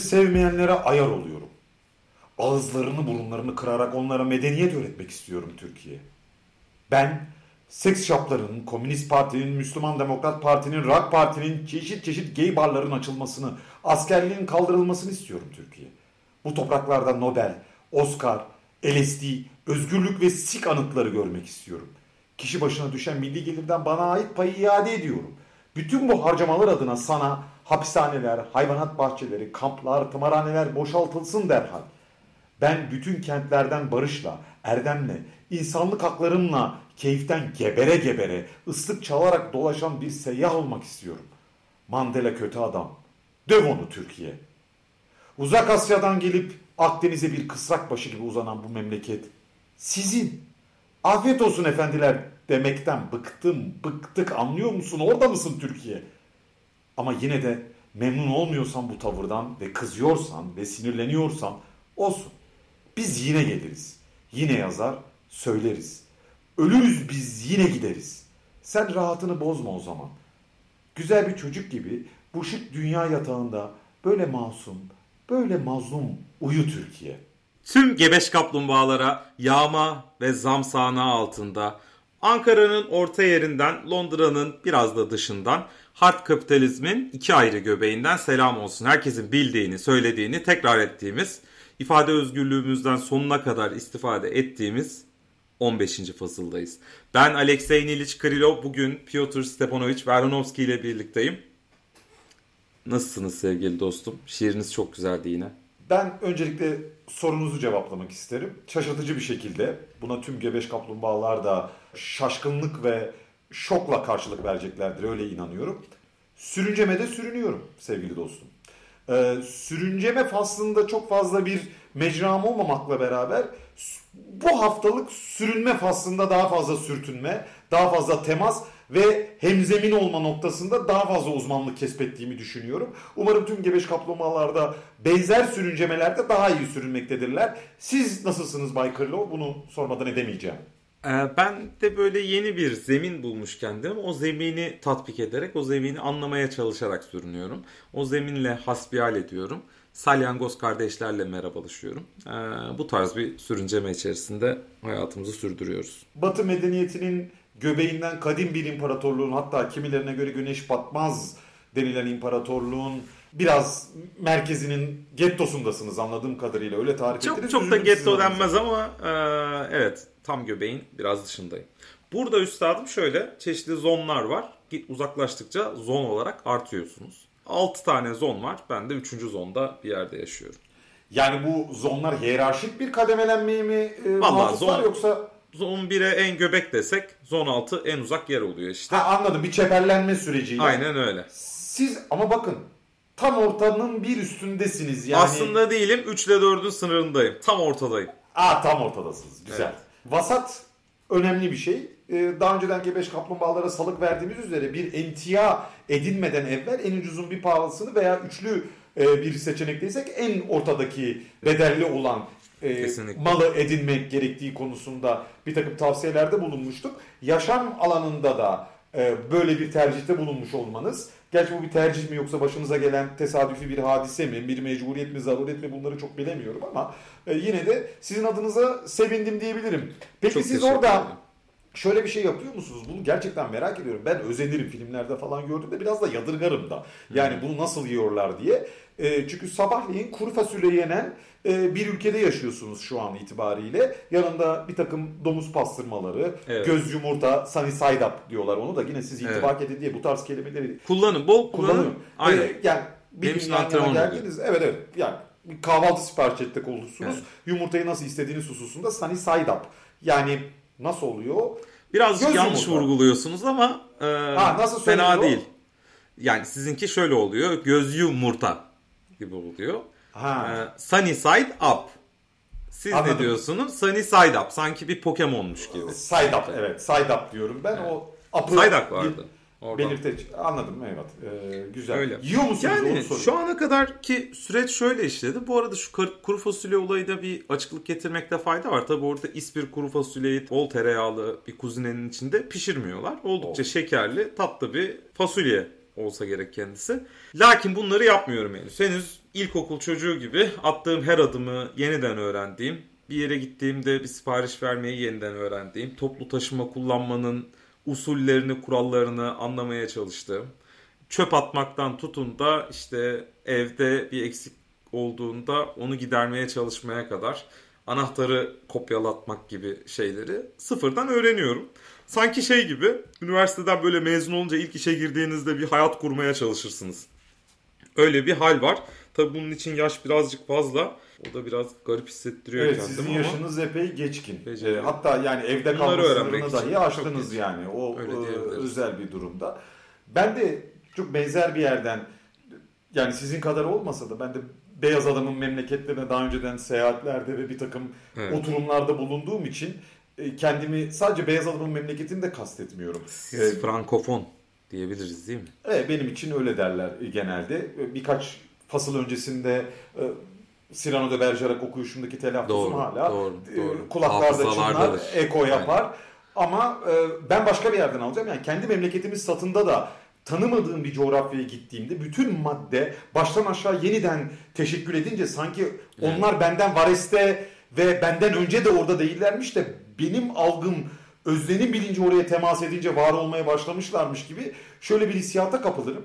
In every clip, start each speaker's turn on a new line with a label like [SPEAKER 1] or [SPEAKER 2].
[SPEAKER 1] Sevmeyenlere ayar oluyorum. Ağızlarını burunlarını kırarak onlara medeniyet öğretmek istiyorum Türkiye. Ben seks shoplarının, Komünist Parti'nin, Müslüman Demokrat Parti'nin, Rock Parti'nin çeşit çeşit gay barların açılmasını, askerliğin kaldırılmasını istiyorum Türkiye. Bu topraklarda Nobel, Oscar, LSD, özgürlük ve sik anıtları görmek istiyorum. Kişi başına düşen milli gelirden bana ait payı iade ediyorum. Bütün bu harcamalar adına sana hapishaneler, hayvanat bahçeleri, kamplar, tımarhaneler boşaltılsın derhal. Ben bütün kentlerden barışla, erdemle, insanlık haklarımla keyiften gebere gebere, ıslık çalarak dolaşan bir seyyah olmak istiyorum. Mandela kötü adam. Döv onu Türkiye. Uzak Asya'dan gelip Akdeniz'e bir kısrak başı gibi uzanan bu memleket sizin. Afiyet olsun efendiler demekten bıktım, bıktık anlıyor musun? Orada mısın Türkiye? Ama yine de memnun olmuyorsan bu tavırdan ve kızıyorsan ve sinirleniyorsan olsun. Biz yine geliriz. Yine yazar, söyleriz. Ölürüz biz yine gideriz. Sen rahatını bozma o zaman. Güzel bir çocuk gibi bu şık dünya yatağında böyle masum, böyle mazlum uyu Türkiye.
[SPEAKER 2] Tüm gebeş kaplumbağalara yağma ve zam altında Ankara'nın orta yerinden Londra'nın biraz da dışından hard kapitalizmin iki ayrı göbeğinden selam olsun. Herkesin bildiğini, söylediğini tekrar ettiğimiz, ifade özgürlüğümüzden sonuna kadar istifade ettiğimiz 15. fasıldayız. Ben Alexey Niliç Krylov, bugün Piotr Stepanovich Verhonovski ile birlikteyim. Nasılsınız sevgili dostum? Şiiriniz çok güzeldi yine.
[SPEAKER 1] Ben öncelikle sorunuzu cevaplamak isterim. Şaşırtıcı bir şekilde buna tüm gebeş kaplumbağalar da şaşkınlık ve şokla karşılık vereceklerdir öyle inanıyorum. Sürüncemede sürünüyorum sevgili dostum. Ee, sürünceme faslında çok fazla bir mecram olmamakla beraber bu haftalık sürünme faslında daha fazla sürtünme, daha fazla temas ve hemzemin olma noktasında daha fazla uzmanlık kesbettiğimi düşünüyorum. Umarım tüm gebeş kaplumbağalarda benzer sürüncemelerde daha iyi sürünmektedirler. Siz nasılsınız Bay Kırlo? Bunu sormadan edemeyeceğim.
[SPEAKER 2] Ee, ben de böyle yeni bir zemin bulmuş kendim. O zemini tatbik ederek, o zemini anlamaya çalışarak sürünüyorum. O zeminle hasbihal ediyorum. Salyangoz kardeşlerle merhabalaşıyorum. Ee, bu tarz bir sürünceme içerisinde hayatımızı sürdürüyoruz.
[SPEAKER 1] Batı medeniyetinin göbeğinden kadim bir imparatorluğun hatta kimilerine göre güneş batmaz denilen imparatorluğun biraz merkezinin gettosundasınız anladığım kadarıyla öyle tarif
[SPEAKER 2] çok,
[SPEAKER 1] ettiniz.
[SPEAKER 2] Çok da getto denmez ama e, evet tam göbeğin biraz dışındayım. Burada üstadım şöyle çeşitli zonlar var. Git uzaklaştıkça zon olarak artıyorsunuz. 6 tane zon var. Ben de 3. zonda bir yerde yaşıyorum.
[SPEAKER 1] Yani bu zonlar hiyerarşik bir kademelenmeyi mi e, Vallahi zon, yoksa
[SPEAKER 2] Zon 1'e en göbek desek zon 6 en uzak yer oluyor işte.
[SPEAKER 1] Ha, anladım bir çeperlenme süreciyle.
[SPEAKER 2] Aynen öyle.
[SPEAKER 1] Siz ama bakın tam ortanın bir üstündesiniz yani.
[SPEAKER 2] Aslında değilim 3 ile 4'ün sınırındayım. Tam ortadayım.
[SPEAKER 1] Aa tam ortadasınız güzel. Evet. Vasat önemli bir şey. Ee, daha önceden gebeş kaplumbağalara salık verdiğimiz üzere bir emtia edinmeden evvel en ucuzun bir pahalısını veya üçlü e, bir seçenekteysek en ortadaki bedelli olan e, malı edinmek gerektiği konusunda bir takım tavsiyelerde bulunmuştuk. Yaşam alanında da e, böyle bir tercihte bulunmuş olmanız. Gerçi bu bir tercih mi yoksa başınıza gelen tesadüfi bir hadise mi, bir mecburiyet mi, zaruret mi bunları çok bilemiyorum ama e, yine de sizin adınıza sevindim diyebilirim. Peki çok siz orada ederim. Şöyle bir şey yapıyor musunuz? Bunu gerçekten merak ediyorum. Ben özenirim filmlerde falan gördüğümde biraz da yadırgarım da. Yani bunu nasıl yiyorlar diye. E, çünkü sabahleyin kuru fasulye yenen bir ülkede yaşıyorsunuz şu an itibariyle. Yanında bir takım domuz pastırmaları, evet. göz yumurta, sunny side up diyorlar onu da. Yine siz intibak evet. edin diye bu tarz kelimeleri
[SPEAKER 2] kullanın. Bol kullanın. kullanın.
[SPEAKER 1] Aynen. E, yani bir gün yan yana geldiniz. Evet evet. Yani bir kahvaltı sipariş ettik olursunuz. Evet. Yumurtayı nasıl istediğiniz hususunda sunny side up. Yani nasıl oluyor?
[SPEAKER 2] Birazcık Göz yanlış yumurta. vurguluyorsunuz ama e, ha, nasıl fena değil. Yani sizinki şöyle oluyor. Göz yumurta gibi oluyor. Ha. E, sunny side up. Siz Anladım. ne diyorsunuz? Sunny side up. Sanki bir Pokemon'muş gibi.
[SPEAKER 1] Side up evet. Side up diyorum ben. Evet. O
[SPEAKER 2] up'ı side up vardı.
[SPEAKER 1] Belirteç. Anladım evet. Ee, güzel. Öyle.
[SPEAKER 2] Yiyor musunuz? Yani şu ana kadar ki süreç şöyle işledi. Bu arada şu kuru fasulye olayı bir açıklık getirmekte fayda var. Tabi orada ispir kuru fasulyeyi bol tereyağlı bir kuzinenin içinde pişirmiyorlar. Oldukça oh. şekerli, tatlı bir fasulye olsa gerek kendisi. Lakin bunları yapmıyorum henüz. Henüz ilkokul çocuğu gibi attığım her adımı yeniden öğrendiğim, bir yere gittiğimde bir sipariş vermeyi yeniden öğrendiğim, toplu taşıma kullanmanın usullerini, kurallarını anlamaya çalıştığım, çöp atmaktan tutun da işte evde bir eksik olduğunda onu gidermeye çalışmaya kadar anahtarı kopyalatmak gibi şeyleri sıfırdan öğreniyorum. Sanki şey gibi üniversiteden böyle mezun olunca ilk işe girdiğinizde bir hayat kurmaya çalışırsınız. Öyle bir hal var. Tabii bunun için yaş birazcık fazla. O da biraz garip hissettiriyor
[SPEAKER 1] evet,
[SPEAKER 2] kendimi
[SPEAKER 1] sizin
[SPEAKER 2] ama.
[SPEAKER 1] yaşınız epey geçkin.
[SPEAKER 2] Beceri.
[SPEAKER 1] Ee, hatta yani evde kalma sınırını dahi aştınız yani. O e, özel bir durumda. Ben de çok benzer bir yerden yani sizin kadar olmasa da ben de beyaz adamın memleketlerine daha önceden seyahatlerde ve bir takım
[SPEAKER 2] Evet.
[SPEAKER 1] oturumlarda bulunduğum için e, kendimi sadece beyaz adamın memleketini de kastetmiyorum.
[SPEAKER 2] Siz
[SPEAKER 1] Ee,
[SPEAKER 2] frankofon diyebiliriz değil mi?
[SPEAKER 1] Evet, benim için öyle derler e, genelde. E, Birkaç fasıl öncesinde e, Cyrano de Bergerac okuyuşumdaki telaffuzum
[SPEAKER 2] Doğru,
[SPEAKER 1] hala
[SPEAKER 2] doğru,
[SPEAKER 1] e,
[SPEAKER 2] doğru.
[SPEAKER 1] kulaklarda çınlar, eko yapar. Ama e, ben başka bir yerden alacağım. Yani kendi memleketimiz satında da tanımadığım bir coğrafyaya gittiğimde bütün madde baştan aşağı yeniden teşekkür edince sanki onlar benden vareste ve benden önce de orada değillermiş de benim algım özlenim bilinci oraya temas edince var olmaya başlamışlarmış gibi şöyle bir hissiyata kapılırım.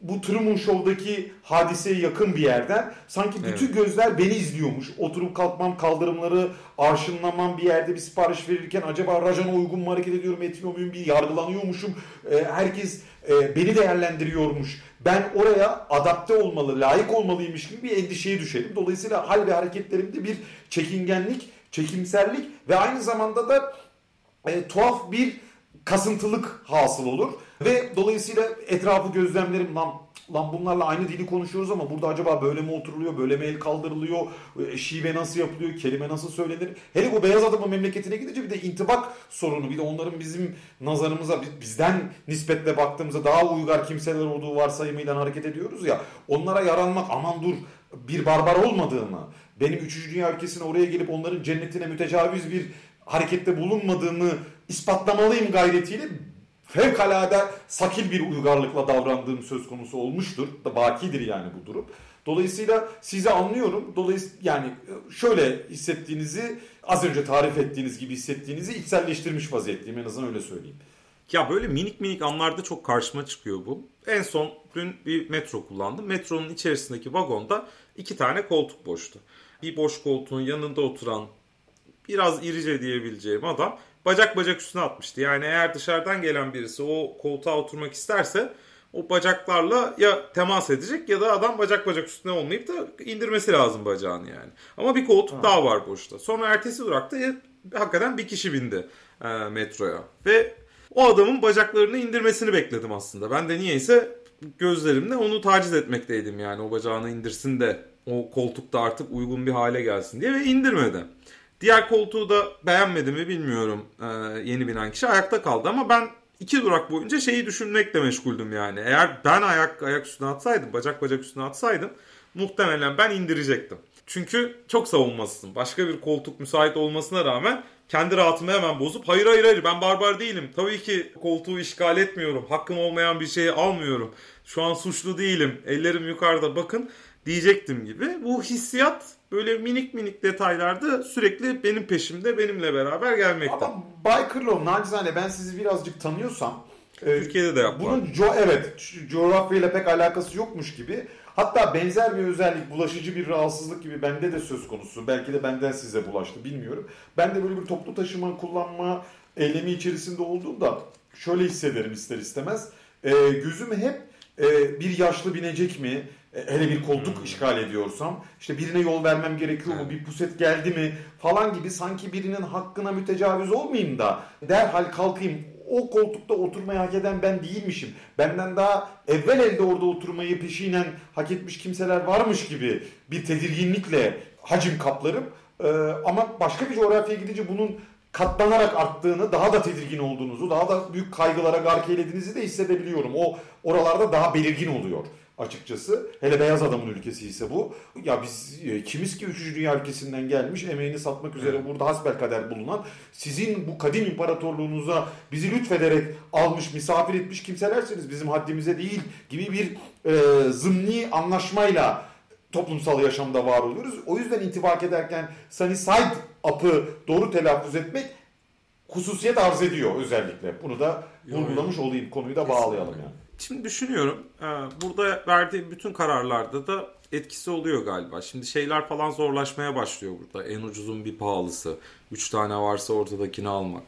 [SPEAKER 1] Bu Truman Show'daki hadiseye yakın bir yerden sanki bütün gözler beni izliyormuş. Oturup kalkmam, kaldırımları arşınlamam bir yerde bir sipariş verirken acaba rajana uygun mu hareket ediyorum etmiyor muyum bir yargılanıyormuşum. Ee, herkes e, beni değerlendiriyormuş. Ben oraya adapte olmalı, layık olmalıymış gibi bir endişeye düşerim. Dolayısıyla hal ve hareketlerimde bir çekingenlik, çekimserlik ve aynı zamanda da e, tuhaf bir kasıntılık hasıl olur. Ve dolayısıyla etrafı gözlemlerim lan, lan bunlarla aynı dili konuşuyoruz ama burada acaba böyle mi oturuluyor, böyle mi el kaldırılıyor, e, şive nasıl yapılıyor, kelime nasıl söylenir. Hele bu beyaz adamın memleketine gidince bir de intibak sorunu, bir de onların bizim nazarımıza, biz- bizden nispetle baktığımızda daha uygar kimseler olduğu varsayımıyla hareket ediyoruz ya. Onlara yaranmak aman dur bir barbar olmadığımı, benim 3. Dünya ülkesine oraya gelip onların cennetine mütecaviz bir harekette bulunmadığımı ispatlamalıyım gayretiyle fevkalade sakil bir uygarlıkla davrandığım söz konusu olmuştur. Da bakidir yani bu durum. Dolayısıyla sizi anlıyorum. Dolayısıyla yani şöyle hissettiğinizi az önce tarif ettiğiniz gibi hissettiğinizi içselleştirmiş vaziyetteyim en azından öyle söyleyeyim.
[SPEAKER 2] Ya böyle minik minik anlarda çok karşıma çıkıyor bu. En son dün bir metro kullandım. Metronun içerisindeki vagonda iki tane koltuk boştu. Bir boş koltuğun yanında oturan biraz irice diyebileceğim adam bacak bacak üstüne atmıştı. Yani eğer dışarıdan gelen birisi o koltuğa oturmak isterse o bacaklarla ya temas edecek ya da adam bacak bacak üstüne olmayıp da indirmesi lazım bacağını yani. Ama bir koltuk daha var boşta. Sonra ertesi durakta ya, hakikaten bir kişi bindi e, metroya. Ve o adamın bacaklarını indirmesini bekledim aslında. Ben de niyeyse gözlerimle onu taciz etmekteydim yani o bacağını indirsin de o koltukta artık uygun bir hale gelsin diye ve indirmedi. Diğer koltuğu da beğenmedi mi bilmiyorum ee, yeni binen kişi ayakta kaldı ama ben iki durak boyunca şeyi düşünmekle meşguldüm yani. Eğer ben ayak ayak üstüne atsaydım, bacak bacak üstüne atsaydım muhtemelen ben indirecektim. Çünkü çok savunmasızım. Başka bir koltuk müsait olmasına rağmen kendi rahatımı hemen bozup hayır hayır hayır ben barbar değilim. Tabii ki koltuğu işgal etmiyorum. Hakkım olmayan bir şeyi almıyorum. Şu an suçlu değilim. Ellerim yukarıda bakın diyecektim gibi. Bu hissiyat böyle minik minik detaylarda sürekli benim peşimde benimle beraber gelmekte.
[SPEAKER 1] Ama Bay Kırlov nacizane ben sizi birazcık tanıyorsam e,
[SPEAKER 2] Türkiye'de de yapar.
[SPEAKER 1] Bunun co- evet co- coğrafyayla pek alakası yokmuş gibi. Hatta benzer bir özellik, bulaşıcı bir rahatsızlık gibi bende de söz konusu. Belki de benden size bulaştı bilmiyorum. Ben de böyle bir toplu taşıma kullanma eylemi içerisinde olduğumda şöyle hissederim ister istemez. E, gözüm hep e, bir yaşlı binecek mi? E, hele bir koltuk işgal ediyorsam işte birine yol vermem gerekiyor mu? Bir puset geldi mi? Falan gibi sanki birinin hakkına mütecaviz olmayayım da derhal kalkayım o koltukta oturmayı hak eden ben değilmişim. Benden daha evvel elde orada oturmayı peşinen hak etmiş kimseler varmış gibi bir tedirginlikle hacim kaplarım. Ee, ama başka bir coğrafyaya gidince bunun katlanarak arttığını, daha da tedirgin olduğunuzu, daha da büyük kaygılara gark eylediğinizi de hissedebiliyorum. O oralarda daha belirgin oluyor. Açıkçası. Hele beyaz adamın ülkesi ise bu. Ya biz e, kimiz ki 3. Dünya ülkesinden gelmiş emeğini satmak üzere burada hasbel kader bulunan sizin bu kadim imparatorluğunuza bizi lütfederek almış misafir etmiş kimselersiniz bizim haddimize değil gibi bir e, zımni anlaşmayla toplumsal yaşamda var oluyoruz. O yüzden intibak ederken sunny side up'ı doğru telaffuz etmek hususiyet arz ediyor özellikle. Bunu da vurgulamış olayım. Konuyu da bağlayalım yani.
[SPEAKER 2] Şimdi düşünüyorum. e, Burada verdiği bütün kararlarda da etkisi oluyor galiba. Şimdi şeyler falan zorlaşmaya başlıyor burada. En ucuzun bir pahalısı. Üç tane varsa ortadakini almak.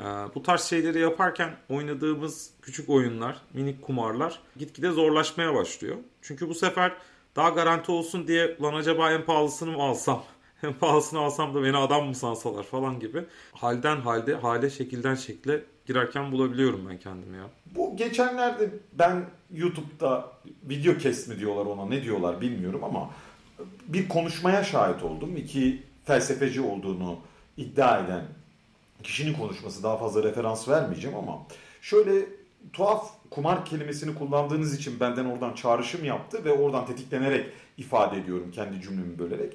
[SPEAKER 2] E, Bu tarz şeyleri yaparken oynadığımız küçük oyunlar, minik kumarlar gitgide zorlaşmaya başlıyor. Çünkü bu sefer daha garanti olsun diye lan acaba en pahalısını mı alsam? En pahalısını alsam da beni adam mı sansalar falan gibi. Halden halde, hale şekilden şekle girerken bulabiliyorum ben kendimi ya.
[SPEAKER 1] Bu geçenlerde ben YouTube'da video kesmi diyorlar ona ne diyorlar bilmiyorum ama bir konuşmaya şahit oldum. İki felsefeci olduğunu iddia eden kişinin konuşması daha fazla referans vermeyeceğim ama şöyle tuhaf kumar kelimesini kullandığınız için benden oradan çağrışım yaptı ve oradan tetiklenerek ifade ediyorum kendi cümlemi bölerek.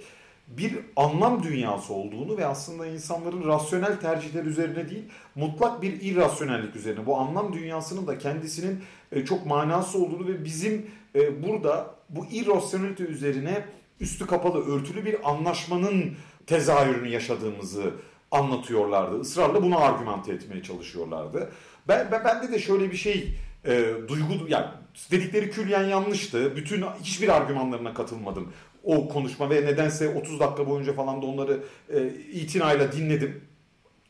[SPEAKER 1] Bir anlam dünyası olduğunu ve aslında insanların rasyonel tercihler üzerine değil mutlak bir irrasyonellik üzerine bu anlam dünyasının da kendisinin e, çok manası olduğunu ve bizim e, burada bu irrasyonelite üzerine üstü kapalı örtülü bir anlaşmanın tezahürünü yaşadığımızı anlatıyorlardı. Israrla bunu argümante etmeye çalışıyorlardı. Ben, ben bende de şöyle bir şey e, duygu yani dedikleri külyen yanlıştı. Bütün hiçbir argümanlarına katılmadım o konuşma ve nedense 30 dakika boyunca falan da onları e, itinayla dinledim.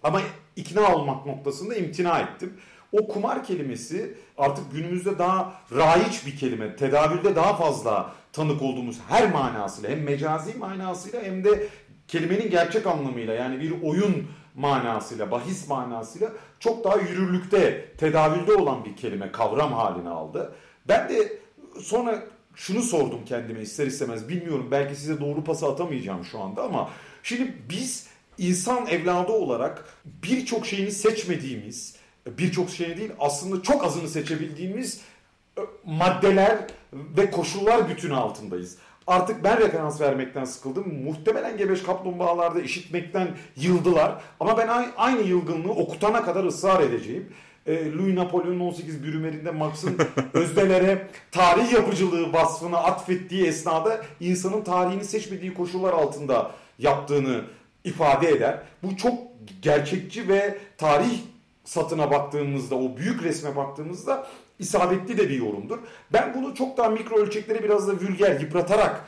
[SPEAKER 1] Ama ikna olmak noktasında imtina ettim. O kumar kelimesi artık günümüzde daha raiç bir kelime. Tedavülde daha fazla tanık olduğumuz her manasıyla hem mecazi manasıyla hem de kelimenin gerçek anlamıyla yani bir oyun manasıyla, bahis manasıyla çok daha yürürlükte, tedavülde olan bir kelime, kavram haline aldı. Ben de sonra şunu sordum kendime ister istemez. Bilmiyorum belki size doğru pası atamayacağım şu anda ama şimdi biz insan evladı olarak birçok şeyini seçmediğimiz, birçok şey değil aslında çok azını seçebildiğimiz e, maddeler ve koşullar bütünü altındayız. Artık ben referans vermekten sıkıldım. Muhtemelen gebeş kaplumbağalarda işitmekten yıldılar. Ama ben aynı yılgınlığı okutana kadar ısrar edeceğim e, Louis Napoleon'un 18 bürümerinde Marx'ın özdelere tarih yapıcılığı vasfını atfettiği esnada insanın tarihini seçmediği koşullar altında yaptığını ifade eder. Bu çok gerçekçi ve tarih satına baktığımızda, o büyük resme baktığımızda isabetli de bir yorumdur. Ben bunu çok daha mikro ölçeklere biraz da vulger yıpratarak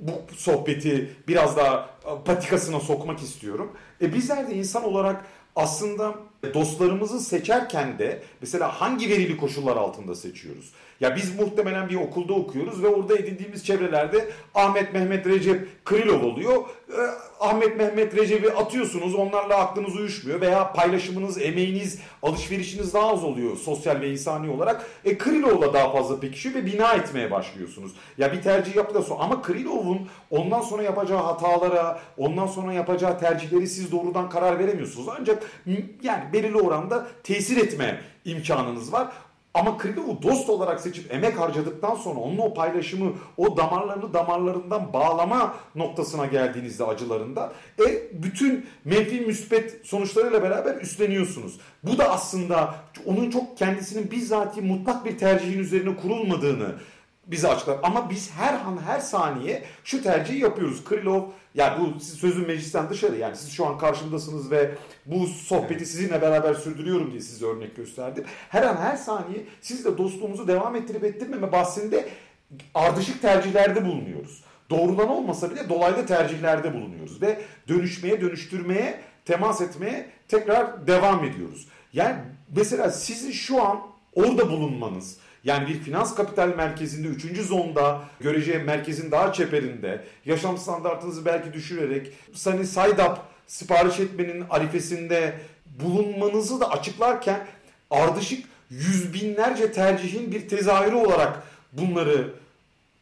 [SPEAKER 1] bu sohbeti biraz daha patikasına sokmak istiyorum. E bizler de insan olarak aslında dostlarımızı seçerken de mesela hangi verili koşullar altında seçiyoruz? Ya biz muhtemelen bir okulda okuyoruz ve orada edindiğimiz çevrelerde Ahmet Mehmet Recep Krilov oluyor. Ee, Ahmet Mehmet Recep'i atıyorsunuz onlarla aklınız uyuşmuyor veya paylaşımınız, emeğiniz, alışverişiniz daha az oluyor sosyal ve insani olarak. E Krilov'la daha fazla pekişiyor ve bina etmeye başlıyorsunuz. Ya bir tercih yaptıktan sonra ama Krilov'un ondan sonra yapacağı hatalara, ondan sonra yapacağı tercihleri siz doğrudan karar veremiyorsunuz. Ancak yani belirli oranda tesir etme imkanınız var. Ama Krilov'u dost olarak seçip emek harcadıktan sonra onun o paylaşımı, o damarlarını damarlarından bağlama noktasına geldiğinizde acılarında e, bütün menfi müspet sonuçlarıyla beraber üstleniyorsunuz. Bu da aslında onun çok kendisinin bizzati mutlak bir tercihin üzerine kurulmadığını bize açıklar. Ama biz her an her saniye şu tercihi yapıyoruz. Krylov yani bu sözün meclisten dışarı yani siz şu an karşımdasınız ve bu sohbeti sizinle beraber sürdürüyorum diye size örnek gösterdim. Her an her saniye sizle dostluğumuzu devam ettirip ettirmeme bahsinde ardışık tercihlerde bulunuyoruz. Doğrudan olmasa bile dolaylı tercihlerde bulunuyoruz ve dönüşmeye, dönüştürmeye, temas etmeye tekrar devam ediyoruz. Yani mesela sizin şu an orada bulunmanız, yani bir finans kapital merkezinde 3. zonda göreceği merkezin daha çeperinde yaşam standartınızı belki düşürerek Side Up sipariş etmenin arifesinde bulunmanızı da açıklarken ardışık yüz binlerce tercihin bir tezahürü olarak bunları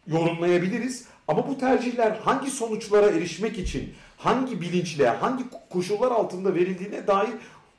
[SPEAKER 1] yorumlayabiliriz. Ama bu tercihler hangi sonuçlara erişmek için hangi bilinçle, hangi koşullar altında verildiğine dair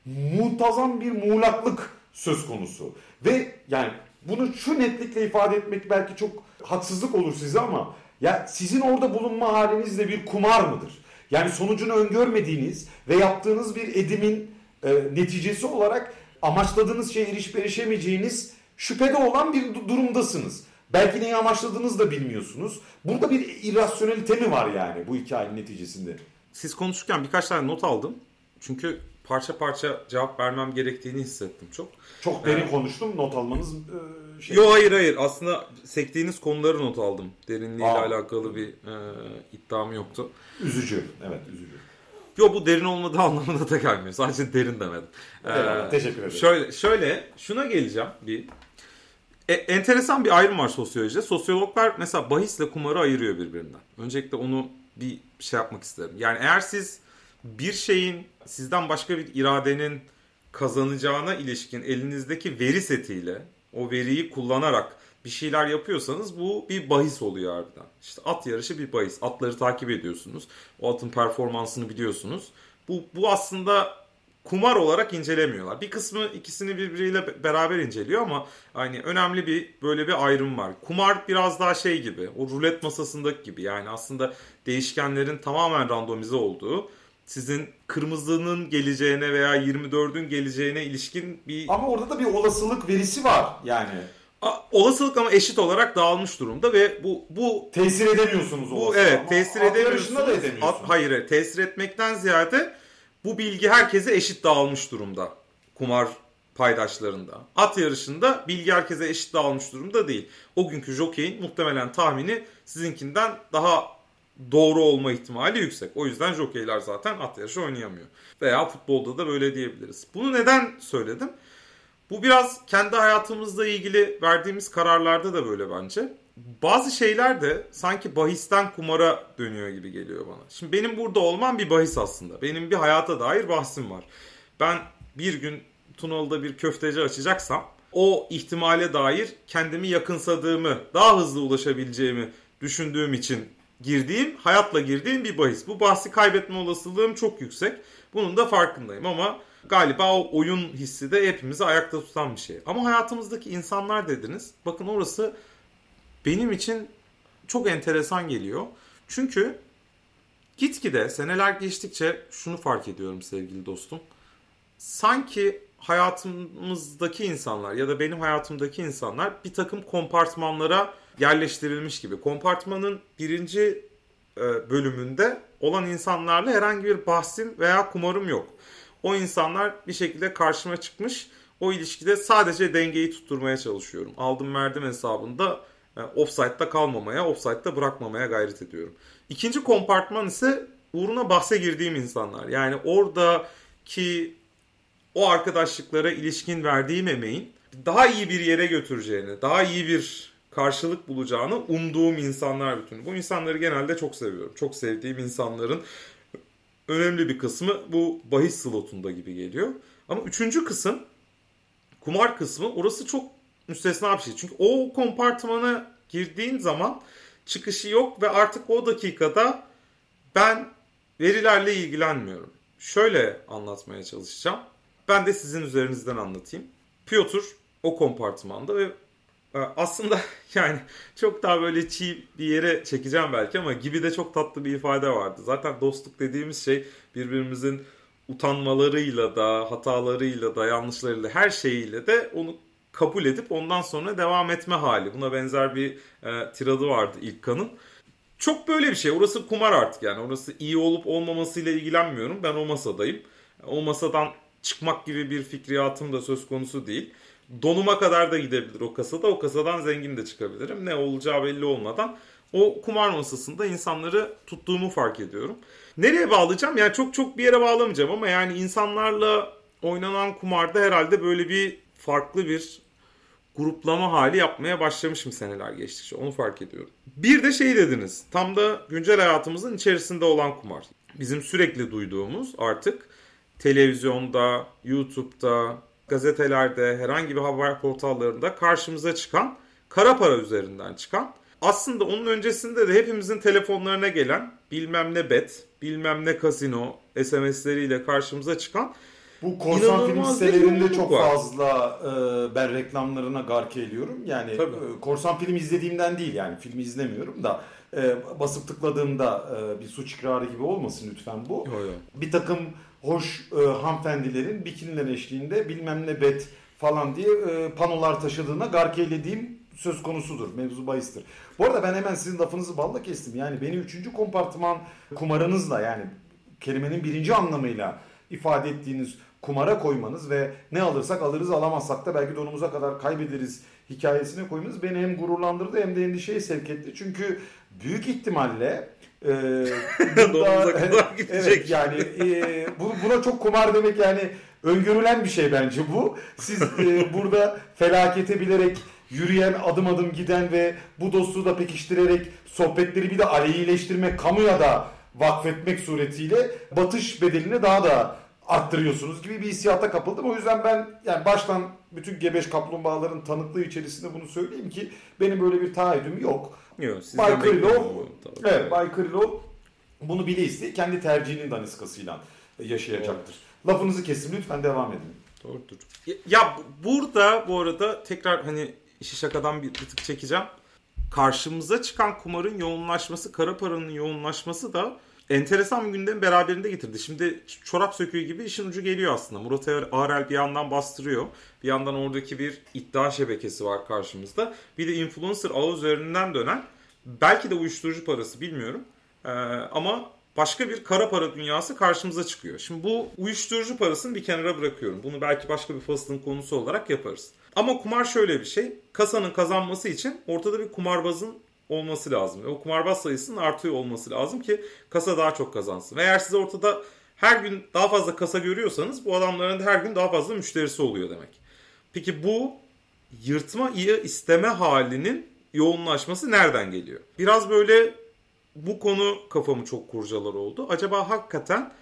[SPEAKER 1] muntazam bir muğlaklık söz konusu. Ve yani bunu şu netlikle ifade etmek belki çok haksızlık olur size ama ya sizin orada bulunma haliniz de bir kumar mıdır? Yani sonucunu öngörmediğiniz ve yaptığınız bir edimin e, neticesi olarak amaçladığınız şeye erişip erişemeyeceğiniz şüphede olan bir durumdasınız. Belki neyi amaçladığınızı da bilmiyorsunuz. Burada bir irrasyonelite mi var yani bu hikayenin neticesinde?
[SPEAKER 2] Siz konuşurken birkaç tane not aldım. Çünkü parça parça cevap vermem gerektiğini hissettim çok.
[SPEAKER 1] Çok derin ee, konuştum. Not almanız e,
[SPEAKER 2] şey. Yok hayır hayır. Aslında sektiğiniz konuları not aldım. Derinliğiyle Aa. alakalı bir e, iddiam yoktu.
[SPEAKER 1] Üzücü. Evet üzücü.
[SPEAKER 2] Yok bu derin olmadığı anlamına da gelmiyor. Sadece derin demedim.
[SPEAKER 1] Ee, teşekkür ederim.
[SPEAKER 2] Şöyle, şöyle şuna geleceğim bir. E, enteresan bir ayrım var sosyolojide. Sosyologlar mesela bahisle kumarı ayırıyor birbirinden. Öncelikle onu bir şey yapmak isterim. Yani eğer siz bir şeyin sizden başka bir iradenin kazanacağına ilişkin elinizdeki veri setiyle o veriyi kullanarak bir şeyler yapıyorsanız bu bir bahis oluyor harbiden. İşte at yarışı bir bahis. Atları takip ediyorsunuz. O atın performansını biliyorsunuz. Bu, bu aslında kumar olarak incelemiyorlar. Bir kısmı ikisini birbiriyle beraber inceliyor ama hani önemli bir böyle bir ayrım var. Kumar biraz daha şey gibi, o rulet masasındaki gibi. Yani aslında değişkenlerin tamamen randomize olduğu sizin kırmızının geleceğine veya 24'ün geleceğine ilişkin bir...
[SPEAKER 1] Ama orada da bir olasılık verisi var yani.
[SPEAKER 2] Olasılık ama eşit olarak dağılmış durumda ve bu bu
[SPEAKER 1] tesir edemiyorsunuz
[SPEAKER 2] bu evet tesir edemiyorsunuz. Da edemiyorsunuz. At, hayır, tesir etmekten ziyade bu bilgi herkese eşit dağılmış durumda. Kumar paydaşlarında. At yarışında bilgi herkese eşit dağılmış durumda değil. O günkü jokeyin muhtemelen tahmini sizinkinden daha doğru olma ihtimali yüksek. O yüzden jokeyler zaten at yarışı oynayamıyor. Veya futbolda da böyle diyebiliriz. Bunu neden söyledim? Bu biraz kendi hayatımızla ilgili verdiğimiz kararlarda da böyle bence. Bazı şeyler de sanki bahisten kumara dönüyor gibi geliyor bana. Şimdi benim burada olmam bir bahis aslında. Benim bir hayata dair bahsim var. Ben bir gün Tunalı'da bir köfteci açacaksam o ihtimale dair kendimi yakınsadığımı, daha hızlı ulaşabileceğimi düşündüğüm için girdiğim, hayatla girdiğim bir bahis. Bu bahsi kaybetme olasılığım çok yüksek. Bunun da farkındayım ama galiba o oyun hissi de hepimizi ayakta tutan bir şey. Ama hayatımızdaki insanlar dediniz. Bakın orası benim için çok enteresan geliyor. Çünkü gitgide seneler geçtikçe şunu fark ediyorum sevgili dostum. Sanki hayatımızdaki insanlar ya da benim hayatımdaki insanlar bir takım kompartmanlara yerleştirilmiş gibi. Kompartmanın birinci e, bölümünde olan insanlarla herhangi bir bahsim veya kumarım yok. O insanlar bir şekilde karşıma çıkmış. O ilişkide sadece dengeyi tutturmaya çalışıyorum. Aldım verdim hesabında e, offside'da kalmamaya, offside'da bırakmamaya gayret ediyorum. İkinci kompartman ise uğruna bahse girdiğim insanlar. Yani oradaki o arkadaşlıklara ilişkin verdiğim emeğin daha iyi bir yere götüreceğini, daha iyi bir karşılık bulacağını umduğum insanlar bütün. Bu insanları genelde çok seviyorum. Çok sevdiğim insanların önemli bir kısmı bu bahis slotunda gibi geliyor. Ama üçüncü kısım kumar kısmı orası çok müstesna bir şey. Çünkü o kompartmana girdiğin zaman çıkışı yok ve artık o dakikada ben verilerle ilgilenmiyorum. Şöyle anlatmaya çalışacağım. Ben de sizin üzerinizden anlatayım. Piotr o kompartmanda ve aslında yani çok daha böyle çiğ bir yere çekeceğim belki ama gibi de çok tatlı bir ifade vardı. Zaten dostluk dediğimiz şey birbirimizin utanmalarıyla da, hatalarıyla da, yanlışlarıyla her şeyiyle de onu kabul edip ondan sonra devam etme hali. Buna benzer bir e, tiradı vardı İlkan'ın. Çok böyle bir şey. Orası kumar artık yani. Orası iyi olup olmamasıyla ilgilenmiyorum. Ben o masadayım. O masadan çıkmak gibi bir fikriyatım da söz konusu değil. Donuma kadar da gidebilir o kasada. O kasadan zengin de çıkabilirim. Ne olacağı belli olmadan o kumar masasında insanları tuttuğumu fark ediyorum. Nereye bağlayacağım? Yani çok çok bir yere bağlamayacağım ama yani insanlarla oynanan kumarda herhalde böyle bir farklı bir gruplama hali yapmaya başlamışım seneler geçtikçe. Onu fark ediyorum. Bir de şey dediniz. Tam da güncel hayatımızın içerisinde olan kumar. Bizim sürekli duyduğumuz artık televizyonda, YouTube'da, gazetelerde, herhangi bir haber portallarında karşımıza çıkan kara para üzerinden çıkan aslında onun öncesinde de hepimizin telefonlarına gelen bilmem ne bet, bilmem ne kasino SMS'leriyle karşımıza çıkan
[SPEAKER 1] Bu korsan film
[SPEAKER 2] İnanılmaz bir
[SPEAKER 1] sitelerinde
[SPEAKER 2] yoğunluk
[SPEAKER 1] çok
[SPEAKER 2] var.
[SPEAKER 1] fazla e, ben reklamlarına gark ediyorum. Yani
[SPEAKER 2] Tabii.
[SPEAKER 1] e, korsan film izlediğimden değil yani filmi izlemiyorum da e, basıp tıkladığımda e, bir suç ikrarı gibi olmasın lütfen bu.
[SPEAKER 2] Yo, yo.
[SPEAKER 1] Bir takım hoş e, hanımefendilerin bikiniler eşliğinde bilmem ne bet falan diye e, panolar taşıdığına gark eylediğim söz konusudur. Mevzu bahistir. Bu arada ben hemen sizin lafınızı balla kestim. Yani beni üçüncü kompartıman kumarınızla yani kelimenin birinci anlamıyla ifade ettiğiniz kumara koymanız ve ne alırsak alırız alamazsak da belki donumuza kadar kaybederiz hikayesine koymanız beni hem gururlandırdı hem de endişeye sevk etti. Çünkü büyük ihtimalle e,
[SPEAKER 2] gidecek.
[SPEAKER 1] Evet yani e, bu, buna çok kumar demek yani öngörülen bir şey bence bu. Siz e, burada felakete bilerek yürüyen adım adım giden ve bu dostluğu da pekiştirerek sohbetleri bir de aleyhileştirmek kamuya da vakfetmek suretiyle batış bedelini daha da arttırıyorsunuz gibi bir hissiyata kapıldım. O yüzden ben yani baştan bütün gebeş kaplumbağaların tanıklığı içerisinde bunu söyleyeyim ki benim böyle bir taahhüdüm yok.
[SPEAKER 2] Yo, sizden
[SPEAKER 1] Bay Krylov, evet Bay Krylov bunu bile isteye kendi tercihinin daniskasıyla yaşayacaktır. Lafınızı kesin lütfen devam edin.
[SPEAKER 2] Doğrudur. Ya, ya bu- burada bu arada tekrar hani işi şakadan bir, bir tık çekeceğim. Karşımıza çıkan kumarın yoğunlaşması, kara paranın yoğunlaşması da enteresan bir gündemi beraberinde getirdi. Şimdi çorap söküğü gibi işin ucu geliyor aslında. Murat Arel bir yandan bastırıyor. Bir yandan oradaki bir iddia şebekesi var karşımızda. Bir de influencer ağı üzerinden dönen belki de uyuşturucu parası bilmiyorum. Ee, ama başka bir kara para dünyası karşımıza çıkıyor. Şimdi bu uyuşturucu parasını bir kenara bırakıyorum. Bunu belki başka bir faslın konusu olarak yaparız. Ama kumar şöyle bir şey. Kasanın kazanması için ortada bir kumarbazın olması lazım. Ve o kumarbaz sayısının artıyor olması lazım ki kasa daha çok kazansın. Eğer siz ortada her gün daha fazla kasa görüyorsanız bu adamların da her gün daha fazla müşterisi oluyor demek. Peki bu yırtma iyi isteme halinin yoğunlaşması nereden geliyor? Biraz böyle bu konu kafamı çok kurcalar oldu. Acaba hakikaten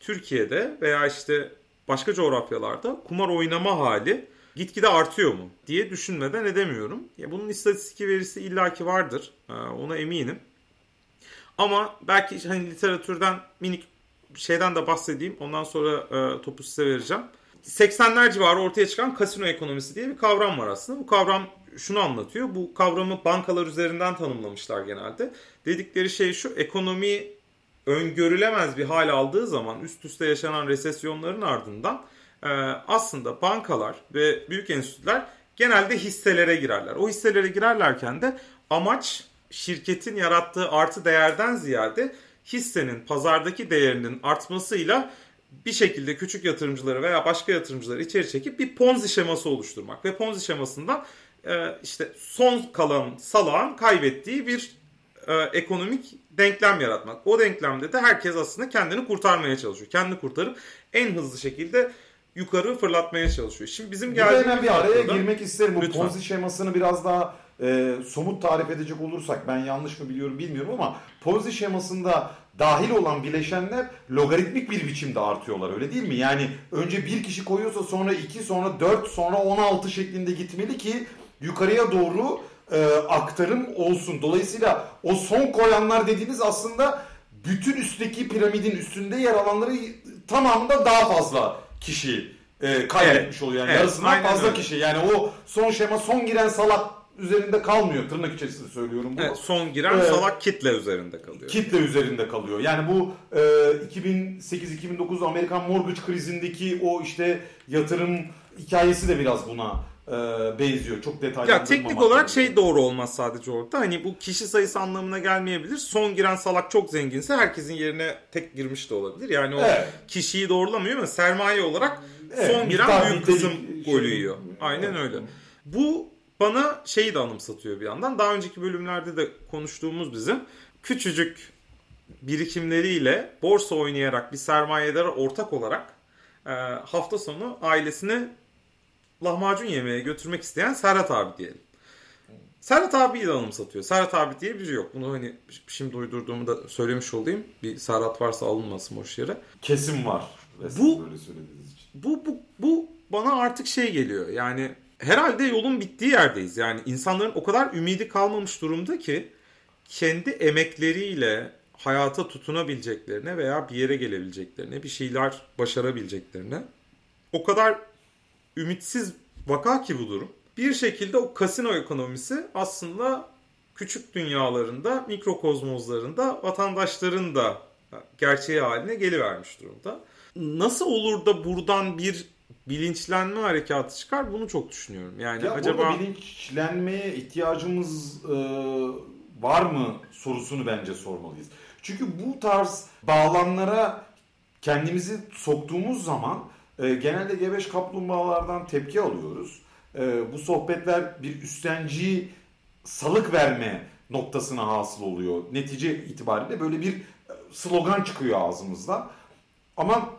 [SPEAKER 2] Türkiye'de veya işte başka coğrafyalarda kumar oynama hali gitgide artıyor mu diye düşünmeden edemiyorum. Ya bunun istatistik verisi illaki vardır. Ee, Ona eminim. Ama belki hani literatürden minik şeyden de bahsedeyim. Ondan sonra e, topu size vereceğim. 80'ler civarı ortaya çıkan kasino ekonomisi diye bir kavram var aslında. Bu kavram şunu anlatıyor. Bu kavramı bankalar üzerinden tanımlamışlar genelde. Dedikleri şey şu ekonomi öngörülemez bir hal aldığı zaman üst üste yaşanan resesyonların ardından aslında bankalar ve büyük enstitüler genelde hisselere girerler. O hisselere girerlerken de amaç şirketin yarattığı artı değerden ziyade hissenin pazardaki değerinin artmasıyla bir şekilde küçük yatırımcıları veya başka yatırımcıları içeri çekip bir ponzi şeması oluşturmak ve ponzi şemasından e, işte son kalan salağın kaybettiği bir e, ekonomik denklem yaratmak. O denklemde de herkes aslında kendini kurtarmaya çalışıyor. Kendini kurtarıp en hızlı şekilde yukarı fırlatmaya çalışıyor. Şimdi bizim geldiğimiz
[SPEAKER 1] hemen bir araya
[SPEAKER 2] noktada-
[SPEAKER 1] girmek isterim. Bu
[SPEAKER 2] Lütfen.
[SPEAKER 1] Ponzi şemasını biraz daha e, somut tarif edecek olursak ben yanlış mı biliyorum bilmiyorum ama Ponzi şemasında dahil olan bileşenler logaritmik bir biçimde artıyorlar öyle değil mi? Yani önce bir kişi koyuyorsa sonra 2 sonra 4 sonra 16 şeklinde gitmeli ki yukarıya doğru e, aktarım olsun. Dolayısıyla o son koyanlar dediğiniz aslında bütün üstteki piramidin üstünde yer alanları tamamında daha fazla kişi e, kaybetmiş oluyor. Yani
[SPEAKER 2] Evet,
[SPEAKER 1] yarısından
[SPEAKER 2] aynen
[SPEAKER 1] fazla
[SPEAKER 2] öyle.
[SPEAKER 1] kişi. Yani o son şema son giren salak üzerinde kalmıyor. Tırnak içerisinde söylüyorum bunu.
[SPEAKER 2] Evet, son giren
[SPEAKER 1] Ee,
[SPEAKER 2] salak kitle üzerinde kalıyor.
[SPEAKER 1] Kitle üzerinde kalıyor. Yani bu e, 2008-2009 Amerikan mortgage krizindeki o işte yatırım hikayesi de biraz buna e, benziyor. Çok detaylı.
[SPEAKER 2] Ya teknik olarak şey doğru olmaz sadece orada. Hani bu kişi sayısı anlamına gelmeyebilir. Son giren salak çok zenginse herkesin yerine tek girmiş de olabilir. Yani o
[SPEAKER 1] Evet.
[SPEAKER 2] kişiyi doğrulamıyor ama sermaye olarak
[SPEAKER 1] Evet,
[SPEAKER 2] son giren büyük kısım
[SPEAKER 1] şey-
[SPEAKER 2] golü yiyor. Aynen öyle. Bu bana şeyi de anımsatıyor bir yandan. Daha önceki bölümlerde de konuştuğumuz bizim küçücük birikimleriyle borsa oynayarak bir sermayedara ortak olarak e, hafta sonu ailesini lahmacun yemeye götürmek isteyen Serhat abi diyelim. Serhat abiyi de anımsatıyor. Serhat abi diye biri yok. Bunu hani şimdi uydurduğumu da söylemiş olayım. Bir Serhat varsa alınmasın boş yere.
[SPEAKER 1] Kesim var. Bu böyle söylediğiniz için.
[SPEAKER 2] Bu, bu, bu bana artık şey geliyor. Yani herhalde yolun bittiği yerdeyiz. Yani insanların o kadar ümidi kalmamış durumda ki kendi emekleriyle hayata tutunabileceklerine veya bir yere gelebileceklerine, bir şeyler başarabileceklerine o kadar ümitsiz vaka ki bu durum. Bir şekilde o kasino ekonomisi aslında küçük dünyalarında, mikrokozmozlarında vatandaşların da gerçeği haline gelivermiş durumda. Nasıl olur da buradan bir bilinçlenme harekatı çıkar bunu çok düşünüyorum. Yani
[SPEAKER 1] ya
[SPEAKER 2] acaba
[SPEAKER 1] bilinçlenmeye ihtiyacımız e, var mı sorusunu bence sormalıyız. Çünkü bu tarz bağlamlara kendimizi soktuğumuz zaman e, genelde gebeş kaplumbağalardan tepki alıyoruz. E, bu sohbetler bir üstenci salık verme noktasına hasıl oluyor. Netice itibariyle böyle bir e, slogan çıkıyor ağzımızdan. Ama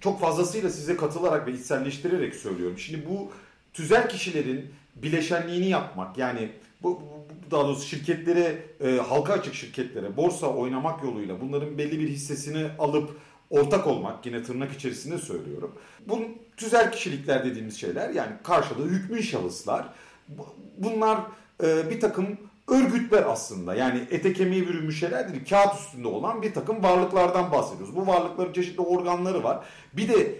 [SPEAKER 1] çok fazlasıyla size katılarak ve içselleştirerek söylüyorum. Şimdi bu tüzel kişilerin bileşenliğini yapmak yani bu, daha doğrusu şirketlere, e, halka açık şirketlere borsa oynamak yoluyla bunların belli bir hissesini alıp ortak olmak yine tırnak içerisinde söylüyorum. Bu tüzel kişilikler dediğimiz şeyler yani karşılığı hükmün şahıslar. Bunlar e, bir takım örgütler aslında. Yani ete kemiğe bürünmüş şeyler değil. Kağıt üstünde olan bir takım varlıklardan bahsediyoruz. Bu varlıkların çeşitli organları var. Bir de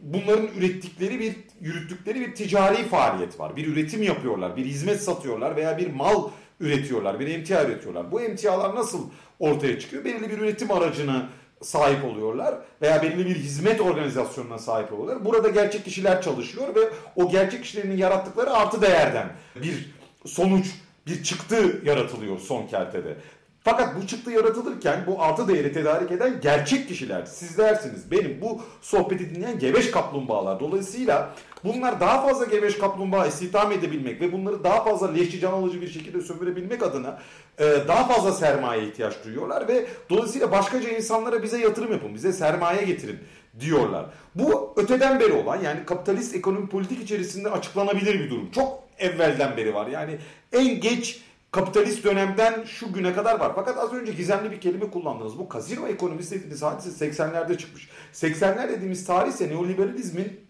[SPEAKER 1] bunların ürettikleri bir, yürüttükleri bir ticari faaliyet var. Bir üretim yapıyorlar, bir hizmet satıyorlar veya bir mal üretiyorlar, bir emtia üretiyorlar. Bu emtialar nasıl ortaya çıkıyor? Belirli bir üretim aracına sahip oluyorlar veya belirli bir hizmet organizasyonuna sahip oluyorlar. Burada gerçek kişiler çalışıyor ve o gerçek kişilerin yarattıkları artı değerden bir sonuç bir çıktı yaratılıyor son kertede. Fakat bu çıktı yaratılırken bu artı değeri tedarik eden gerçek kişiler sizlersiniz. Benim bu sohbeti dinleyen gebeş kaplumbağalar. Dolayısıyla bunlar daha fazla gebeş kaplumbağa istihdam edebilmek ve bunları daha fazla leşçi can alıcı bir şekilde sömürebilmek adına e, daha fazla sermaye ihtiyaç duyuyorlar ve dolayısıyla başkaca insanlara bize yatırım yapın, bize sermaye getirin diyorlar. Bu öteden beri olan yani kapitalist ekonomi politik içerisinde açıklanabilir bir durum. Çok evvelden beri var. Yani en geç kapitalist dönemden şu güne kadar var. Fakat az önce gizemli bir kelime kullandınız. Bu kazino ekonomisi dediğiniz hadise 80'lerde çıkmış. 80'ler dediğimiz tarih ise neoliberalizmin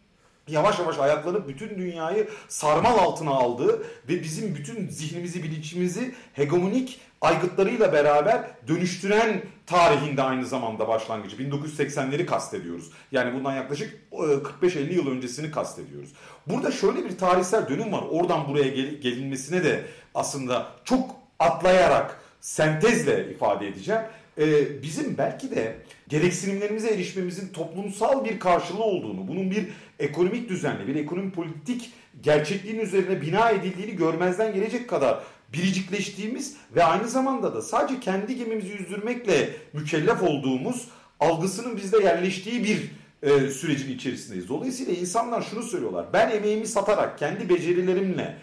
[SPEAKER 1] yavaş yavaş ayaklanıp bütün dünyayı sarmal altına aldığı ve bizim bütün zihnimizi, bilinçimizi hegemonik aygıtlarıyla beraber dönüştüren tarihinde aynı zamanda başlangıcı. 1980'leri kastediyoruz. Yani bundan yaklaşık 45-50 e, yıl öncesini kastediyoruz. Burada şöyle bir tarihsel dönüm var. Oradan buraya gel gelinmesine de aslında çok atlayarak, sentezle ifade edeceğim. Ee, bizim belki de gereksinimlerimize erişmemizin toplumsal bir karşılığı olduğunu, bunun bir ekonomik düzenli, bir ekonomi politik gerçekliğin üzerine bina edildiğini görmezden gelecek kadar biricikleştiğimiz ve aynı zamanda da sadece kendi gemimizi yüzdürmekle mükellef olduğumuz algısının bizde yerleştiği bir e, sürecin içerisindeyiz. Dolayısıyla insanlar şunu söylüyorlar. Ben emeğimi satarak kendi becerilerimle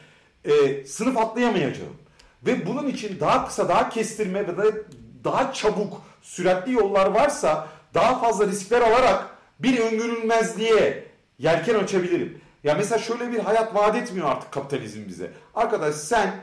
[SPEAKER 1] e, sınıf atlayamayacağım. Ve bunun için daha kısa, daha kestirme ve de daha çabuk, süratli yollar varsa daha fazla riskler alarak bir öngörülmezliğe yelken açabilirim. Ya mesela şöyle bir hayat vaat etmiyor artık kapitalizm bize. Arkadaş sen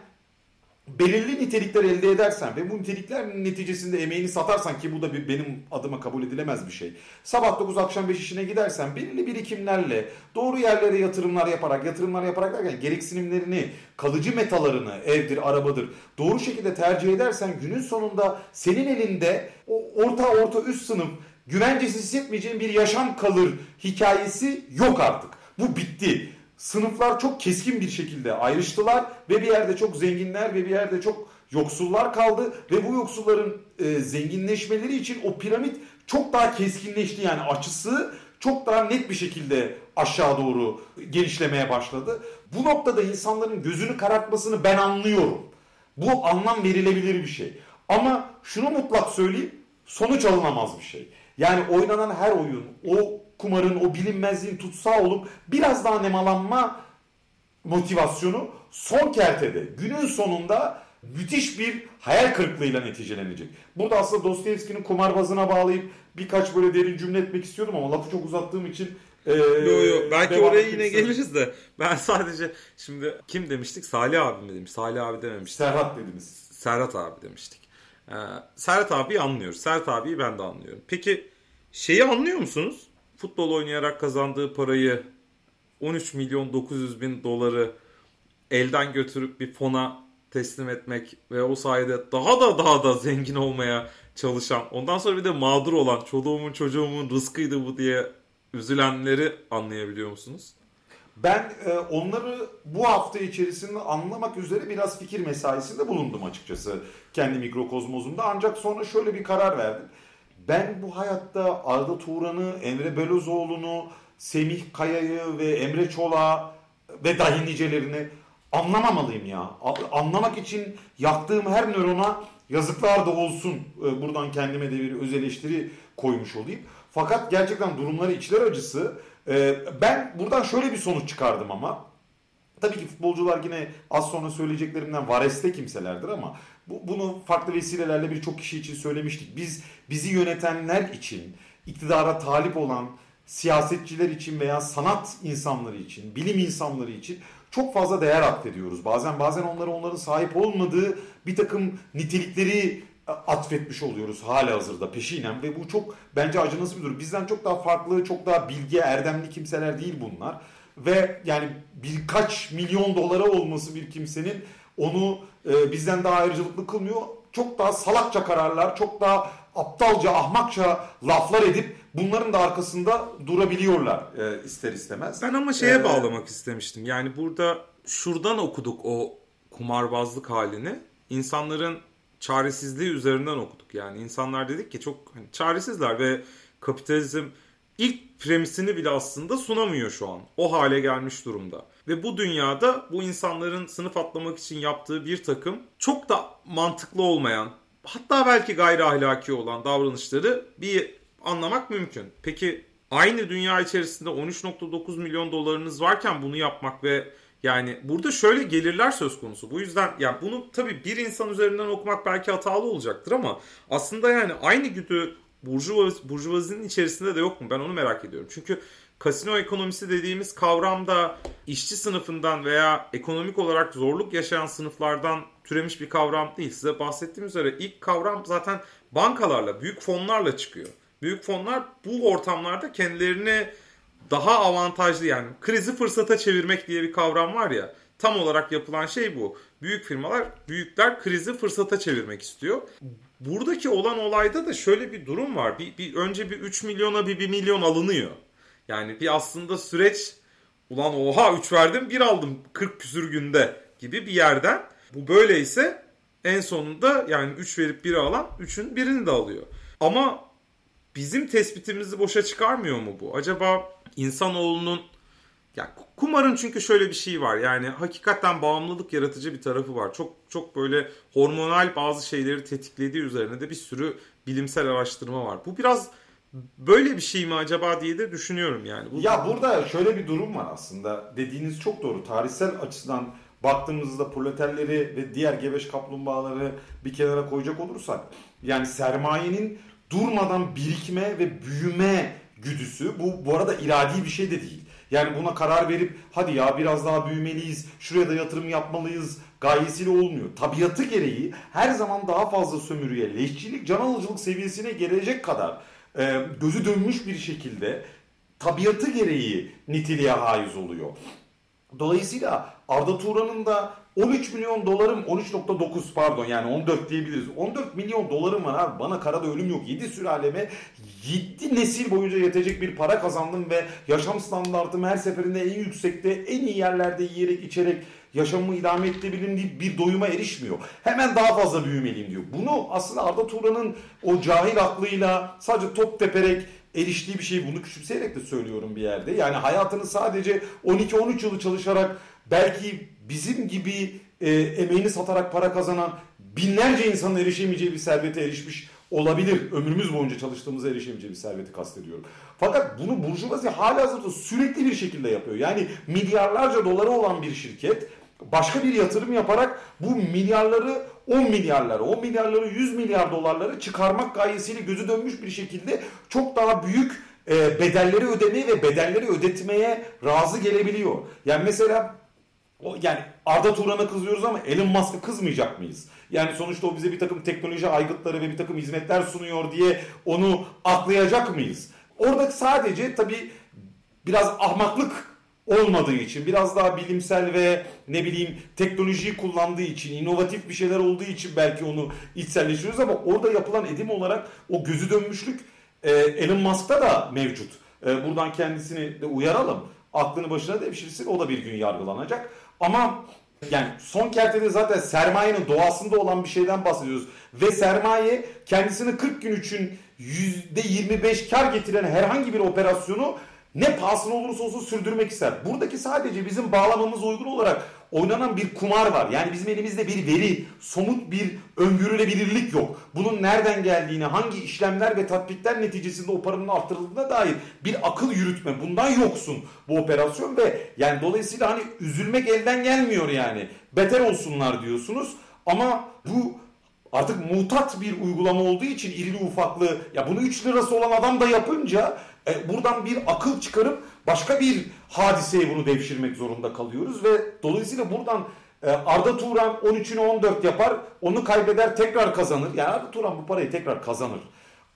[SPEAKER 1] belirli nitelikler elde edersen ve bu nitelikler neticesinde emeğini satarsan ki bu da bir, benim adıma kabul edilemez bir şey. Sabah 9 akşam 5 işine gidersen belirli birikimlerle doğru yerlere yatırımlar yaparak yatırımlar yaparak derken gereksinimlerini kalıcı metalarını evdir arabadır doğru şekilde tercih edersen günün sonunda senin elinde o orta orta üst sınıf güvencesi hissetmeyeceğin bir yaşam kalır hikayesi yok artık. Bu bitti sınıflar çok keskin bir şekilde ayrıştılar ve bir yerde çok zenginler ve bir yerde çok yoksullar kaldı ve bu yoksulların e, zenginleşmeleri için o piramit çok daha keskinleşti yani açısı çok daha net bir şekilde aşağı doğru genişlemeye başladı. Bu noktada insanların gözünü karartmasını ben anlıyorum. Bu anlam verilebilir bir şey. Ama şunu mutlak söyleyeyim sonuç alınamaz bir şey. Yani oynanan her oyun o kumarın, o bilinmezliğin tutsağı olup biraz daha nemalanma motivasyonu son kertede günün sonunda müthiş bir hayal kırıklığıyla neticelenecek. Burada aslında Dostoyevski'nin kumarbazına bağlayıp birkaç böyle derin cümle etmek istiyordum ama lafı çok uzattığım için
[SPEAKER 2] ee, yo yo belki oraya yine geliriz de ben sadece şimdi kim demiştik Salih abi mi demiş Salih abi dememiştik.
[SPEAKER 1] Serhat dediniz.
[SPEAKER 2] Serhat abi demiştik. Ee, Serhat abi anlıyoruz. Serhat abiyi ben de anlıyorum. Peki şeyi anlıyor musunuz? Futbol oynayarak kazandığı parayı 13 milyon 900 bin doları elden götürüp bir fona teslim etmek ve o sayede daha da daha da zengin olmaya çalışan ondan sonra bir de mağdur olan çoluğumun çocuğumun rızkıydı bu diye üzülenleri anlayabiliyor musunuz?
[SPEAKER 1] Ben e, onları bu hafta içerisinde anlamak üzere biraz fikir mesaisinde bulundum açıkçası kendi mikrokozmozumda. Ancak sonra şöyle bir karar verdim. Ben bu hayatta Arda Turan'ı, Emre Belözoğlu'nu, Semih Kaya'yı ve Emre Çolak'ı ve dahi nicelerini anlamamalıyım ya. Anlamak için yaktığım her nörona yazıklar da olsun. E, buradan kendime de bir öz eleştiri koymuş olayım. Fakat gerçekten durumları içler acısı. E, ben buradan şöyle bir sonuç çıkardım ama. Tabii ki futbolcular yine az sonra söyleyeceklerimden vareste kimselerdir ama bu, bunu farklı vesilelerle birçok kişi için söylemiştik. Biz bizi yönetenler için, iktidara talip olan siyasetçiler için veya sanat insanları için, bilim insanları için çok fazla değer atfediyoruz. Bazen bazen onlara onların sahip olmadığı bir takım nitelikleri atfetmiş oluyoruz hala hazırda peşinen ve bu çok bence acınası bir durum. Bizden çok daha farklı, çok daha bilgi, erdemli kimseler değil bunlar. Ve yani birkaç milyon dolara olması bir kimsenin onu e, bizden daha ayrıcalıklı kılmıyor. Çok daha salakça kararlar, çok daha aptalca, ahmakça laflar edip bunların da arkasında durabiliyorlar e, ister istemez.
[SPEAKER 2] Ben ama şeye ee, bağlamak istemiştim. Yani burada şuradan okuduk o kumarbazlık halini. İnsanların çaresizliği üzerinden okuduk. Yani insanlar dedik ki çok hani, çaresizler ve kapitalizm ilk premisini bile aslında sunamıyor şu an. O hale gelmiş durumda. Ve bu dünyada bu insanların sınıf atlamak için yaptığı bir takım çok da mantıklı olmayan hatta belki gayri ahlaki olan davranışları bir anlamak mümkün. Peki aynı dünya içerisinde 13.9 milyon dolarınız varken bunu yapmak ve yani burada şöyle gelirler söz konusu. Bu yüzden yani bunu tabii bir insan üzerinden okumak belki hatalı olacaktır ama aslında yani aynı güdü burjuvaz, burjuvazinin içerisinde de yok mu? Ben onu merak ediyorum. Çünkü kasino ekonomisi dediğimiz kavramda işçi sınıfından veya ekonomik olarak zorluk yaşayan sınıflardan türemiş bir kavram değil. Size bahsettiğim üzere ilk kavram zaten bankalarla, büyük fonlarla çıkıyor. Büyük fonlar bu ortamlarda kendilerini daha avantajlı yani krizi fırsata çevirmek diye bir kavram var ya. Tam olarak yapılan şey bu. Büyük firmalar, büyükler krizi fırsata çevirmek istiyor. Buradaki olan olayda da şöyle bir durum var. Bir, bir önce bir 3 milyona bir 1 milyon alınıyor. Yani bir aslında süreç ulan oha 3 verdim 1 aldım 40 küsür günde gibi bir yerden. Bu böyleyse en sonunda yani 3 verip 1'i alan 3'ün birini de alıyor. Ama bizim tespitimizi boşa çıkarmıyor mu bu? Acaba insanoğlunun ya kumarın çünkü şöyle bir şey var. Yani hakikaten bağımlılık yaratıcı bir tarafı var. Çok çok böyle hormonal bazı şeyleri tetiklediği üzerine de bir sürü bilimsel araştırma var. Bu biraz böyle bir şey mi acaba diye de düşünüyorum yani.
[SPEAKER 1] Bu... Ya burada şöyle bir durum var aslında. Dediğiniz çok doğru. Tarihsel açıdan baktığımızda proleterleri ve diğer gebeş kaplumbağaları bir kenara koyacak olursak yani sermayenin durmadan birikme ve büyüme güdüsü bu bu arada iradi bir şey de değil. Yani buna karar verip hadi ya biraz daha büyümeliyiz, şuraya da yatırım yapmalıyız gayesiyle olmuyor. Tabiatı gereği her zaman daha fazla sömürüye, leşçilik, can alıcılık seviyesine gelecek kadar e, gözü dönmüş bir şekilde tabiatı gereği niteliğe haiz oluyor. Dolayısıyla Arda Turan'ın da 13 milyon dolarım 13.9 pardon yani 14 diyebiliriz. 14 milyon dolarım var abi bana karada ölüm yok. 7 sülaleme 7 nesil boyunca yetecek bir para kazandım ve yaşam standartım her seferinde en yüksekte en iyi yerlerde yiyerek içerek yaşamımı idame edebilirim deyip bir doyuma erişmiyor. Hemen daha fazla büyümeliyim diyor. Bunu aslında Arda Turan'ın o cahil aklıyla sadece top teperek eriştiği bir şey bunu küçümseyerek de söylüyorum bir yerde. Yani hayatını sadece 12-13 yılı çalışarak belki bizim gibi e, emeğini satarak para kazanan binlerce insanın erişemeyeceği bir servete erişmiş olabilir. Ömrümüz boyunca çalıştığımızda erişemeyeceği bir serveti kastediyorum. Fakat bunu Burjuvazi hala hazırda sürekli bir şekilde yapıyor. Yani milyarlarca doları olan bir şirket başka bir yatırım yaparak bu milyarları 10 milyarları, 10 milyarları 100 milyar dolarları çıkarmak gayesiyle gözü dönmüş bir şekilde çok daha büyük e, bedelleri ödemeye ve bedelleri ödetmeye razı gelebiliyor. Yani mesela o, yani Arda Turan'a kızıyoruz ama Elon Musk'a kızmayacak mıyız? Yani sonuçta o bize bir takım teknoloji aygıtları ve bir takım hizmetler sunuyor diye onu aklayacak mıyız? Orada sadece tabii biraz ahmaklık olmadığı için biraz daha bilimsel ve ne bileyim teknolojiyi kullandığı için inovatif bir şeyler olduğu için belki onu içselleştiriyoruz ama orada yapılan edim olarak o gözü dönmüşlük e, Elon Musk'ta da mevcut. E, buradan kendisini de uyaralım. Aklını başına devşirsin o da bir gün yargılanacak. Ama yani son kertede zaten sermayenin doğasında olan bir şeyden bahsediyoruz. Ve sermaye kendisini 40 gün için %25 kar getiren herhangi bir operasyonu ne pahasına olursa olsun sürdürmek ister. Buradaki sadece bizim bağlamamız uygun olarak oynanan bir kumar var. Yani bizim elimizde bir veri, somut bir öngörülebilirlik yok. Bunun nereden geldiğini, hangi işlemler ve tatbikler neticesinde o paranın artırıldığına dair bir akıl yürütme. Bundan yoksun bu operasyon ve yani dolayısıyla hani üzülmek elden gelmiyor yani. Beter olsunlar diyorsunuz ama bu artık mutat bir uygulama olduğu için irili ufaklı ya bunu 3 lirası olan adam da yapınca e, buradan bir akıl çıkarıp başka bir hadiseye bunu devşirmek zorunda kalıyoruz ve dolayısıyla buradan e, Arda Turan 13'ünü 14 yapar onu kaybeder tekrar kazanır. Yani Arda Turan bu parayı tekrar kazanır.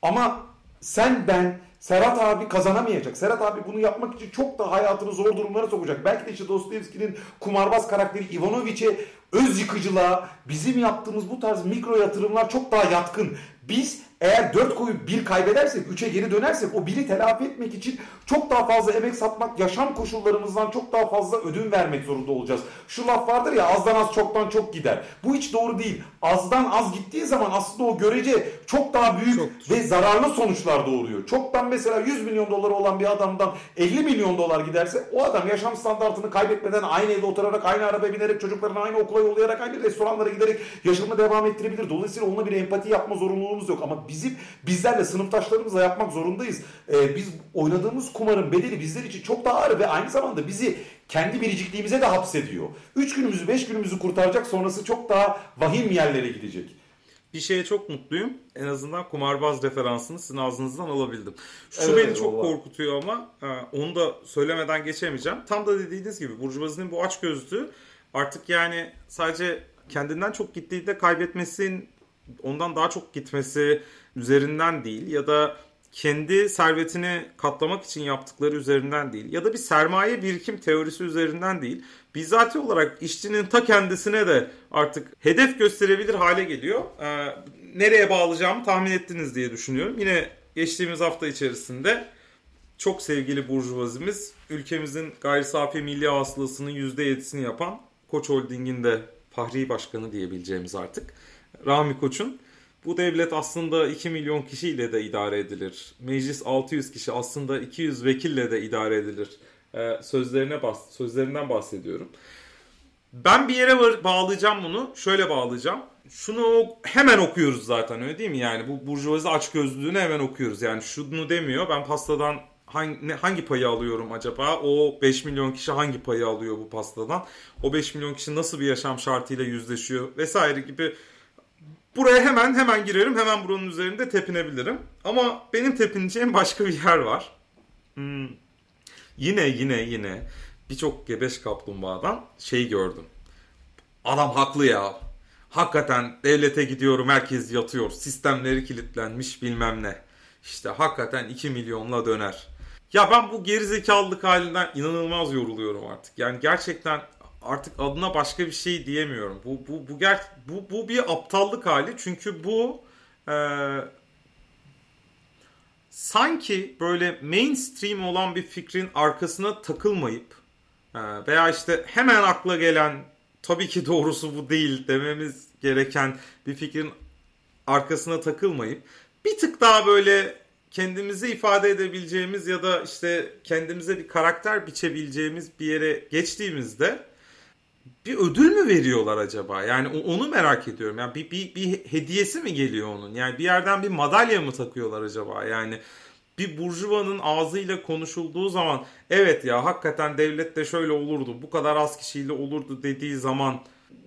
[SPEAKER 1] Ama sen ben Serhat abi kazanamayacak. Serhat abi bunu yapmak için çok da hayatını zor durumlara sokacak. Belki de işte Dostoyevski'nin kumarbaz karakteri Ivanoviç'e öz yıkıcılığa bizim yaptığımız bu tarz mikro yatırımlar çok daha yatkın. Biz eğer 4 koyup 1 kaybedersek, 3'e geri dönersek o 1'i telafi etmek için çok daha fazla emek satmak, yaşam koşullarımızdan çok daha fazla ödün vermek zorunda olacağız. Şu laf vardır ya azdan az çoktan çok gider. Bu hiç doğru değil. Azdan az gittiği zaman aslında o görece çok daha büyük çok, ve zararlı sonuçlar doğuruyor. Çoktan mesela 100 milyon doları olan bir adamdan 50 milyon dolar giderse o adam yaşam standartını kaybetmeden aynı evde oturarak, aynı arabaya binerek, çocuklarını aynı okula yollayarak, aynı restoranlara giderek yaşamını devam ettirebilir. Dolayısıyla onunla bir empati yapma zorunluluğumuz yok. Ama bizim bizlerle sınıftaşlarımızla yapmak zorundayız. Ee, biz oynadığımız kumarın bedeli bizler için çok daha ağır ve aynı zamanda bizi kendi biricikliğimize de hapsediyor. Üç günümüzü, beş günümüzü kurtaracak sonrası çok daha vahim yerlere gidecek.
[SPEAKER 2] Bir şeye çok mutluyum. En azından kumarbaz referansını sizin ağzınızdan alabildim. Şu evet, beni çok vallahi. korkutuyor ama e, onu da söylemeden geçemeyeceğim. Tam da dediğiniz gibi Burjuvazinin bu aç gözlüğü artık yani sadece kendinden çok gittiği de kaybetmesin ondan daha çok gitmesi üzerinden değil ya da kendi servetini katlamak için yaptıkları üzerinden değil ya da bir sermaye birikim teorisi üzerinden değil bizzati olarak işçinin ta kendisine de artık hedef gösterebilir hale geliyor. Ee, nereye bağlayacağımı tahmin ettiniz diye düşünüyorum. Yine geçtiğimiz hafta içerisinde çok sevgili burjuvazimiz ülkemizin gayri safi milli hasılasının %7'sini yapan Koç Holding'in de Fahri Başkanı diyebileceğimiz artık Rami Koç'un bu devlet aslında 2 milyon kişiyle de idare edilir. Meclis 600 kişi aslında 200 vekille de idare edilir. Ee, sözlerine bas sözlerinden bahsediyorum. Ben bir yere bağlayacağım bunu. Şöyle bağlayacağım. Şunu hemen okuyoruz zaten öyle değil mi? Yani bu burjuvazi açgözlülüğünü hemen okuyoruz. Yani şunu demiyor. Ben pastadan hangi, hangi payı alıyorum acaba? O 5 milyon kişi hangi payı alıyor bu pastadan? O 5 milyon kişi nasıl bir yaşam şartıyla yüzleşiyor vesaire gibi Buraya hemen hemen girerim. Hemen buranın üzerinde tepinebilirim. Ama benim tepineceğim başka bir yer var. Hmm. Yine yine yine birçok gebeş kaplumbağadan şey gördüm. Adam haklı ya. Hakikaten devlete gidiyorum herkes yatıyor. Sistemleri kilitlenmiş bilmem ne. İşte hakikaten 2 milyonla döner. Ya ben bu gerizekalılık halinden inanılmaz yoruluyorum artık. Yani gerçekten artık adına başka bir şey diyemiyorum. Bu bu bu ger bu bu bir aptallık hali çünkü bu e, sanki böyle mainstream olan bir fikrin arkasına takılmayıp e, veya işte hemen akla gelen tabii ki doğrusu bu değil dememiz gereken bir fikrin arkasına takılmayıp bir tık daha böyle kendimizi ifade edebileceğimiz ya da işte kendimize bir karakter biçebileceğimiz bir yere geçtiğimizde bir ödül mü veriyorlar acaba? Yani onu merak ediyorum. Yani bir, bir, bir hediyesi mi geliyor onun? Yani bir yerden bir madalya mı takıyorlar acaba? Yani bir burjuvanın ağzıyla konuşulduğu zaman evet ya hakikaten devlette şöyle olurdu bu kadar az kişiyle olurdu dediği zaman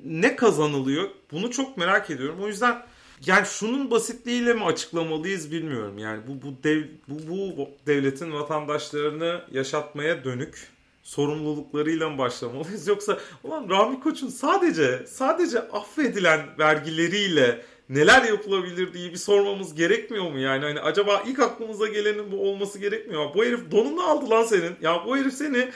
[SPEAKER 2] ne kazanılıyor? Bunu çok merak ediyorum. O yüzden yani şunun basitliğiyle mi açıklamalıyız bilmiyorum. Yani bu bu dev, bu, bu devletin vatandaşlarını yaşatmaya dönük sorumluluklarıyla başlamalıyız yoksa ulan Rami Koç'un sadece sadece affedilen vergileriyle neler yapılabilir diye bir sormamız gerekmiyor mu yani? Hani acaba ilk aklımıza gelenin bu olması gerekmiyor mu? Bu herif donunu aldı lan senin. Ya bu herif seni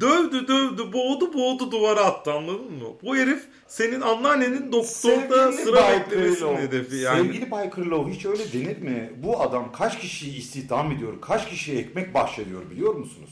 [SPEAKER 2] dövdü dövdü boğdu boğdu duvara attı anladın mı? Bu herif senin anneannenin doktorda
[SPEAKER 1] Sevgili
[SPEAKER 2] sıra beklemesinin hedefi yani.
[SPEAKER 1] Sevgili Bay Krylov hiç öyle denir mi? Bu adam kaç kişiyi istihdam ediyor, kaç kişiye ekmek bahşediyor biliyor musunuz?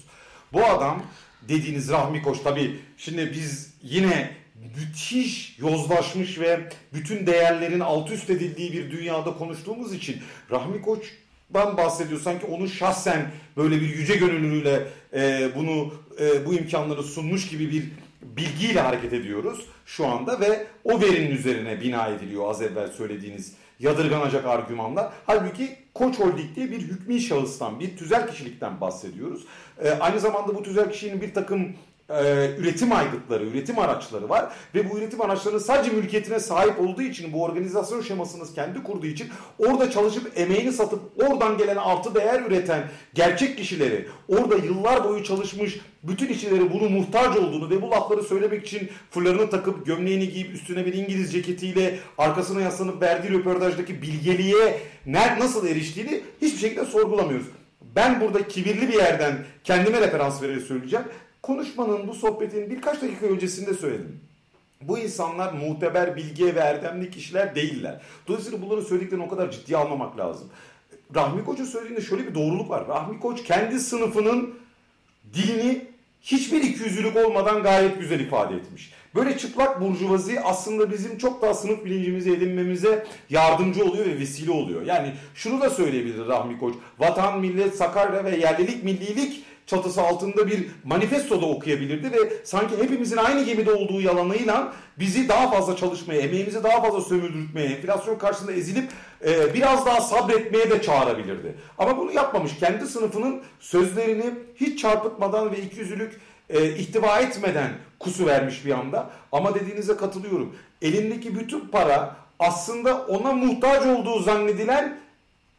[SPEAKER 1] Bu adam dediğiniz Rahmi Koç tabii şimdi biz yine müthiş yozlaşmış ve bütün değerlerin alt üst edildiği bir dünyada konuştuğumuz için Rahmi Koç'dan bahsediyor. Sanki onun şahsen böyle bir yüce gönüllülüğüyle e, bunu e, bu imkanları sunmuş gibi bir bilgiyle hareket ediyoruz şu anda ve o verinin üzerine bina ediliyor az evvel söylediğiniz yadırganacak argümanlar. Halbuki Koç Holding diye bir hükmü şahıstan, bir tüzel kişilikten bahsediyoruz. Ee, aynı zamanda bu tüzel kişinin bir takım e, üretim aygıtları, üretim araçları var ve bu üretim araçlarının sadece mülkiyetine sahip olduğu için bu organizasyon şemasını kendi kurduğu için orada çalışıp emeğini satıp oradan gelen artı değer üreten gerçek kişileri orada yıllar boyu çalışmış bütün işçileri bunu muhtaç olduğunu ve bu lafları söylemek için fırlarını takıp gömleğini giyip üstüne bir İngiliz ceketiyle arkasına yaslanıp verdiği röportajdaki bilgeliğe nasıl eriştiğini hiçbir şekilde sorgulamıyoruz. Ben burada kibirli bir yerden kendime referans vererek söyleyeceğim. Konuşmanın, bu sohbetin birkaç dakika öncesinde söyledim. Bu insanlar muteber, bilgiye ve erdemli kişiler değiller. Dolayısıyla bunların söylediklerini o kadar ciddiye almamak lazım. Rahmi Koç'un söylediğinde şöyle bir doğruluk var. Rahmi Koç kendi sınıfının dilini hiçbir ikiyüzlülük olmadan gayet güzel ifade etmiş. Böyle çıplak burjuvazi aslında bizim çok daha sınıf bilincimizi edinmemize yardımcı oluyor ve vesile oluyor. Yani şunu da söyleyebilir Rahmi Koç. Vatan, millet, Sakarya ve yerlilik, millilik çatısı altında bir manifesto da okuyabilirdi ve sanki hepimizin aynı gemide olduğu yalanıyla bizi daha fazla çalışmaya, emeğimizi daha fazla sömürdürtmeye, enflasyon karşısında ezilip e, biraz daha sabretmeye de çağırabilirdi. Ama bunu yapmamış. Kendi sınıfının sözlerini hiç çarpıtmadan ve ikiyüzlülük e, ihtiva etmeden kusu vermiş bir anda. Ama dediğinize katılıyorum. Elindeki bütün para aslında ona muhtaç olduğu zannedilen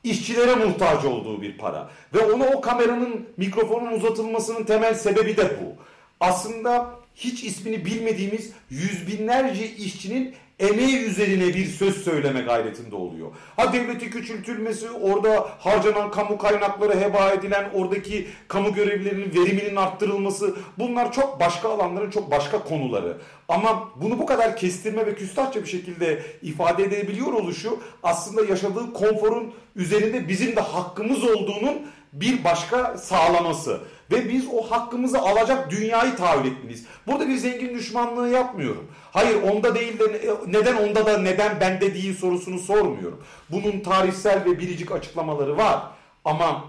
[SPEAKER 1] işçilere muhtaç olduğu bir para. Ve ona o kameranın, mikrofonun uzatılmasının temel sebebi de bu. Aslında hiç ismini bilmediğimiz yüz binlerce işçinin emeği üzerine bir söz söyleme gayretinde oluyor. Ha devleti küçültülmesi, orada harcanan kamu kaynakları heba edilen, oradaki kamu görevlilerinin veriminin arttırılması bunlar çok başka alanların çok başka konuları. Ama bunu bu kadar kestirme ve küstahça bir şekilde ifade edebiliyor oluşu aslında yaşadığı konforun üzerinde bizim de hakkımız olduğunun bir başka sağlaması. Ve biz o hakkımızı alacak dünyayı tahayyül etmeliyiz. Burada bir zengin düşmanlığı yapmıyorum. Hayır onda değil de neden onda da neden bende değil sorusunu sormuyorum. Bunun tarihsel ve biricik açıklamaları var. Ama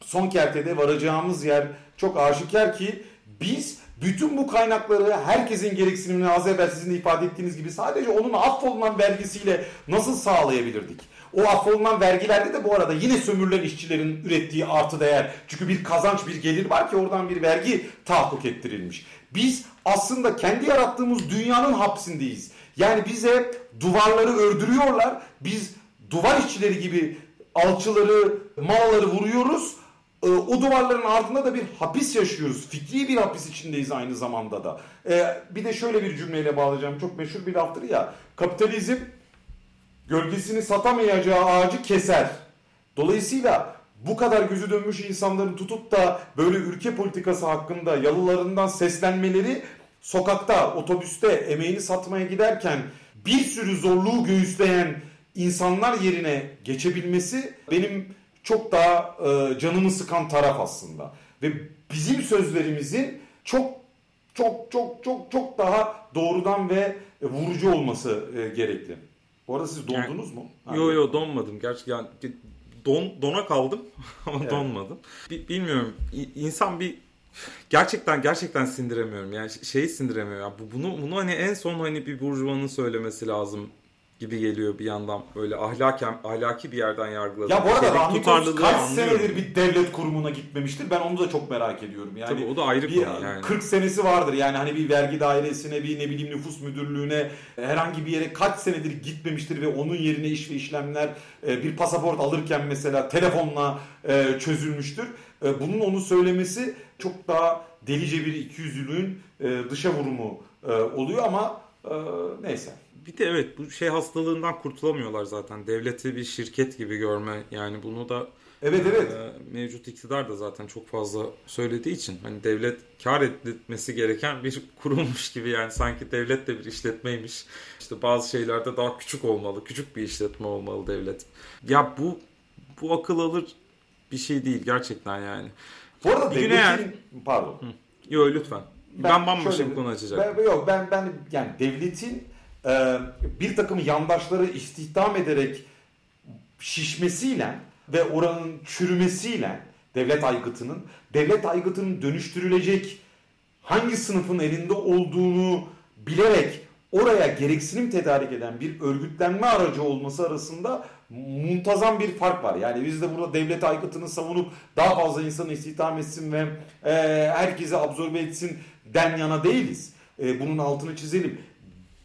[SPEAKER 1] son kertede varacağımız yer çok aşikar ki biz bütün bu kaynakları herkesin gereksinimini az evvel sizin de ifade ettiğiniz gibi sadece onun affolunan vergisiyle nasıl sağlayabilirdik? O affolunan vergilerde de bu arada yine sömürülen işçilerin ürettiği artı değer. Çünkü bir kazanç, bir gelir var ki oradan bir vergi tahakkuk ettirilmiş. Biz aslında kendi yarattığımız dünyanın hapsindeyiz. Yani bize duvarları ördürüyorlar. Biz duvar işçileri gibi alçıları, malları vuruyoruz. Ee, o duvarların ardında da bir hapis yaşıyoruz. Fikri bir hapis içindeyiz aynı zamanda da. Ee, bir de şöyle bir cümleyle bağlayacağım. Çok meşhur bir laftır ya. Kapitalizm gölgesini satamayacağı ağacı keser. Dolayısıyla bu kadar gözü dönmüş insanların tutup da böyle ülke politikası hakkında yalılarından seslenmeleri sokakta, otobüste emeğini satmaya giderken bir sürü zorluğu göğüsleyen insanlar yerine geçebilmesi benim çok daha e, canımı sıkan taraf aslında. Ve bizim sözlerimizin çok çok çok çok çok daha doğrudan ve vurucu olması e, gerekli. Bu arada siz dondunuz yani, mu?
[SPEAKER 2] Yo yo donmadım. Gerçekten don, dona kaldım ama evet. donmadım. Bilmiyorum. İnsan bir gerçekten gerçekten sindiremiyorum. Yani şeyi sindiremiyorum. Yani bunu bunu hani en son hani bir burjuvanın söylemesi lazım gibi geliyor bir yandan böyle ahlaken ahlaki bir yerden yargıladım.
[SPEAKER 1] Ya bu arada Rahmi Koç kaç senedir bir devlet kurumuna gitmemiştir. Ben onu da çok merak ediyorum. Yani
[SPEAKER 2] Tabii o da ayrı
[SPEAKER 1] bir,
[SPEAKER 2] konu yani.
[SPEAKER 1] 40 senesi vardır. Yani hani bir vergi dairesine, bir ne bileyim nüfus müdürlüğüne herhangi bir yere kaç senedir gitmemiştir ve onun yerine iş ve işlemler e, bir pasaport alırken mesela telefonla e, çözülmüştür. E, bunun onu söylemesi çok daha delice bir ikiyüzlülüğün dışa vurumu oluyor ama neyse
[SPEAKER 2] bir de evet bu şey hastalığından kurtulamıyorlar zaten. Devleti bir şirket gibi görme yani bunu da
[SPEAKER 1] Evet evet.
[SPEAKER 2] Ee, mevcut iktidar da zaten çok fazla söylediği için hani devlet kar etmesi gereken bir kurulmuş gibi yani sanki devlet de bir işletmeymiş. İşte bazı şeylerde daha küçük olmalı, küçük bir işletme olmalı devlet. Ya bu bu akıl alır bir şey değil gerçekten yani.
[SPEAKER 1] Bu arada devletin...
[SPEAKER 2] eğer-
[SPEAKER 1] Pardon.
[SPEAKER 2] Yok lütfen. Ben, bambaşka
[SPEAKER 1] şöyle-
[SPEAKER 2] bir konu açacağım.
[SPEAKER 1] Ben, yok ben ben yani devletin e, bir takım yandaşları istihdam ederek şişmesiyle ve oranın çürümesiyle devlet aygıtının devlet aygıtının dönüştürülecek hangi sınıfın elinde olduğunu bilerek oraya gereksinim tedarik eden bir örgütlenme aracı olması arasında muntazam bir fark var. Yani biz de burada devlet aygıtını savunup daha fazla insanı istihdam etsin ve e, herkese absorbe etsin den yana değiliz. E, bunun altını çizelim.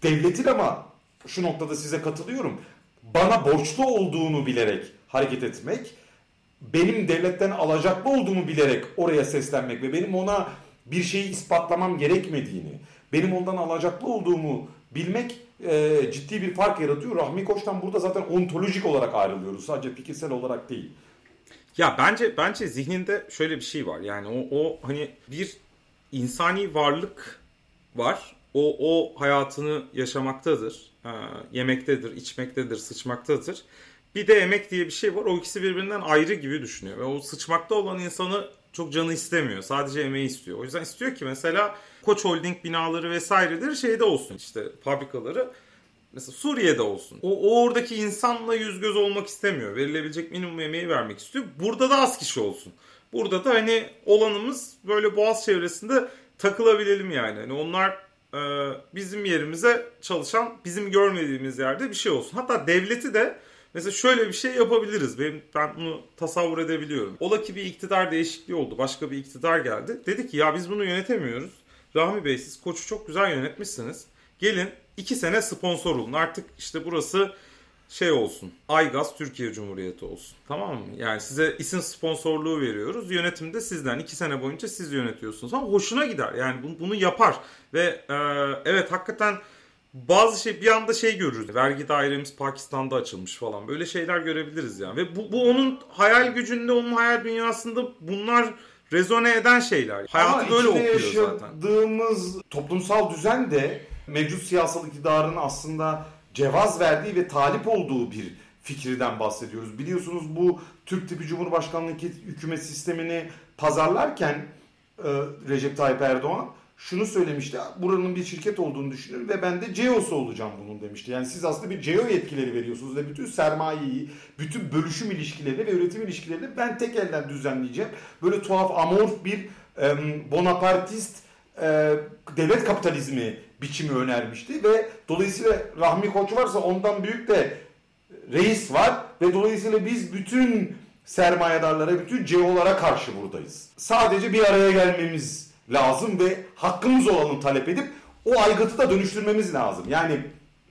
[SPEAKER 1] Devletin ama şu noktada size katılıyorum. Bana borçlu olduğunu bilerek hareket etmek benim devletten alacaklı olduğumu bilerek oraya seslenmek ve benim ona bir şeyi ispatlamam gerekmediğini, benim ondan alacaklı olduğumu bilmek e, ciddi bir fark yaratıyor. Rahmi Koç'tan burada zaten ontolojik olarak ayrılıyoruz. Sadece fikirsel olarak değil.
[SPEAKER 2] Ya bence bence zihninde şöyle bir şey var. Yani o, o hani bir insani varlık var. O o hayatını yaşamaktadır. Ee, yemektedir, içmektedir, sıçmaktadır. Bir de emek diye bir şey var. O ikisi birbirinden ayrı gibi düşünüyor. Ve o sıçmakta olan insanı çok canı istemiyor. Sadece emeği istiyor. O yüzden istiyor ki mesela Koç Holding binaları vesairedir şeyde olsun işte fabrikaları. Mesela Suriye'de olsun. O, o oradaki insanla yüz göz olmak istemiyor. Verilebilecek minimum emeği vermek istiyor. Burada da az kişi olsun. Burada da hani olanımız böyle boğaz çevresinde takılabilelim yani. Hani onlar e, bizim yerimize çalışan, bizim görmediğimiz yerde bir şey olsun. Hatta devleti de mesela şöyle bir şey yapabiliriz. Benim, ben bunu tasavvur edebiliyorum. Ola ki bir iktidar değişikliği oldu. Başka bir iktidar geldi. Dedi ki ya biz bunu yönetemiyoruz. Rahmi Bey siz koçu çok güzel yönetmişsiniz. Gelin iki sene sponsor olun. Artık işte burası şey olsun. Aygaz Türkiye Cumhuriyeti olsun. Tamam mı? Yani size isim sponsorluğu veriyoruz. Yönetim de sizden. iki sene boyunca siz yönetiyorsunuz. Ama hoşuna gider. Yani bunu, bunu yapar. Ve e, evet hakikaten bazı şey bir anda şey görürüz. Vergi dairemiz Pakistan'da açılmış falan. Böyle şeyler görebiliriz yani. Ve bu, bu onun hayal gücünde, onun hayal dünyasında bunlar rezone eden şeyler. Hayatı
[SPEAKER 1] Ama
[SPEAKER 2] böyle okuyor zaten.
[SPEAKER 1] yaşadığımız toplumsal düzen de mevcut siyasal iktidarın aslında cevaz verdiği ve talip olduğu bir fikirden bahsediyoruz. Biliyorsunuz bu Türk tipi Cumhurbaşkanlığı hükümet sistemini pazarlarken e, Recep Tayyip Erdoğan şunu söylemişti. Buranın bir şirket olduğunu düşünüyorum ve ben de CEO'su olacağım bunun demişti. Yani siz aslında bir CEO yetkileri veriyorsunuz ve bütün sermayeyi, bütün bölüşüm ilişkilerini ve üretim ilişkilerini ben tek elden düzenleyeceğim. Böyle tuhaf amorf bir e, bonapartist e, devlet kapitalizmi biçimi önermişti ve dolayısıyla Rahmi Koç varsa ondan büyük de reis var ve dolayısıyla biz bütün sermayedarlara, bütün CEO'lara karşı buradayız. Sadece bir araya gelmemiz lazım ve hakkımız olanı talep edip o aygıtı da dönüştürmemiz lazım. Yani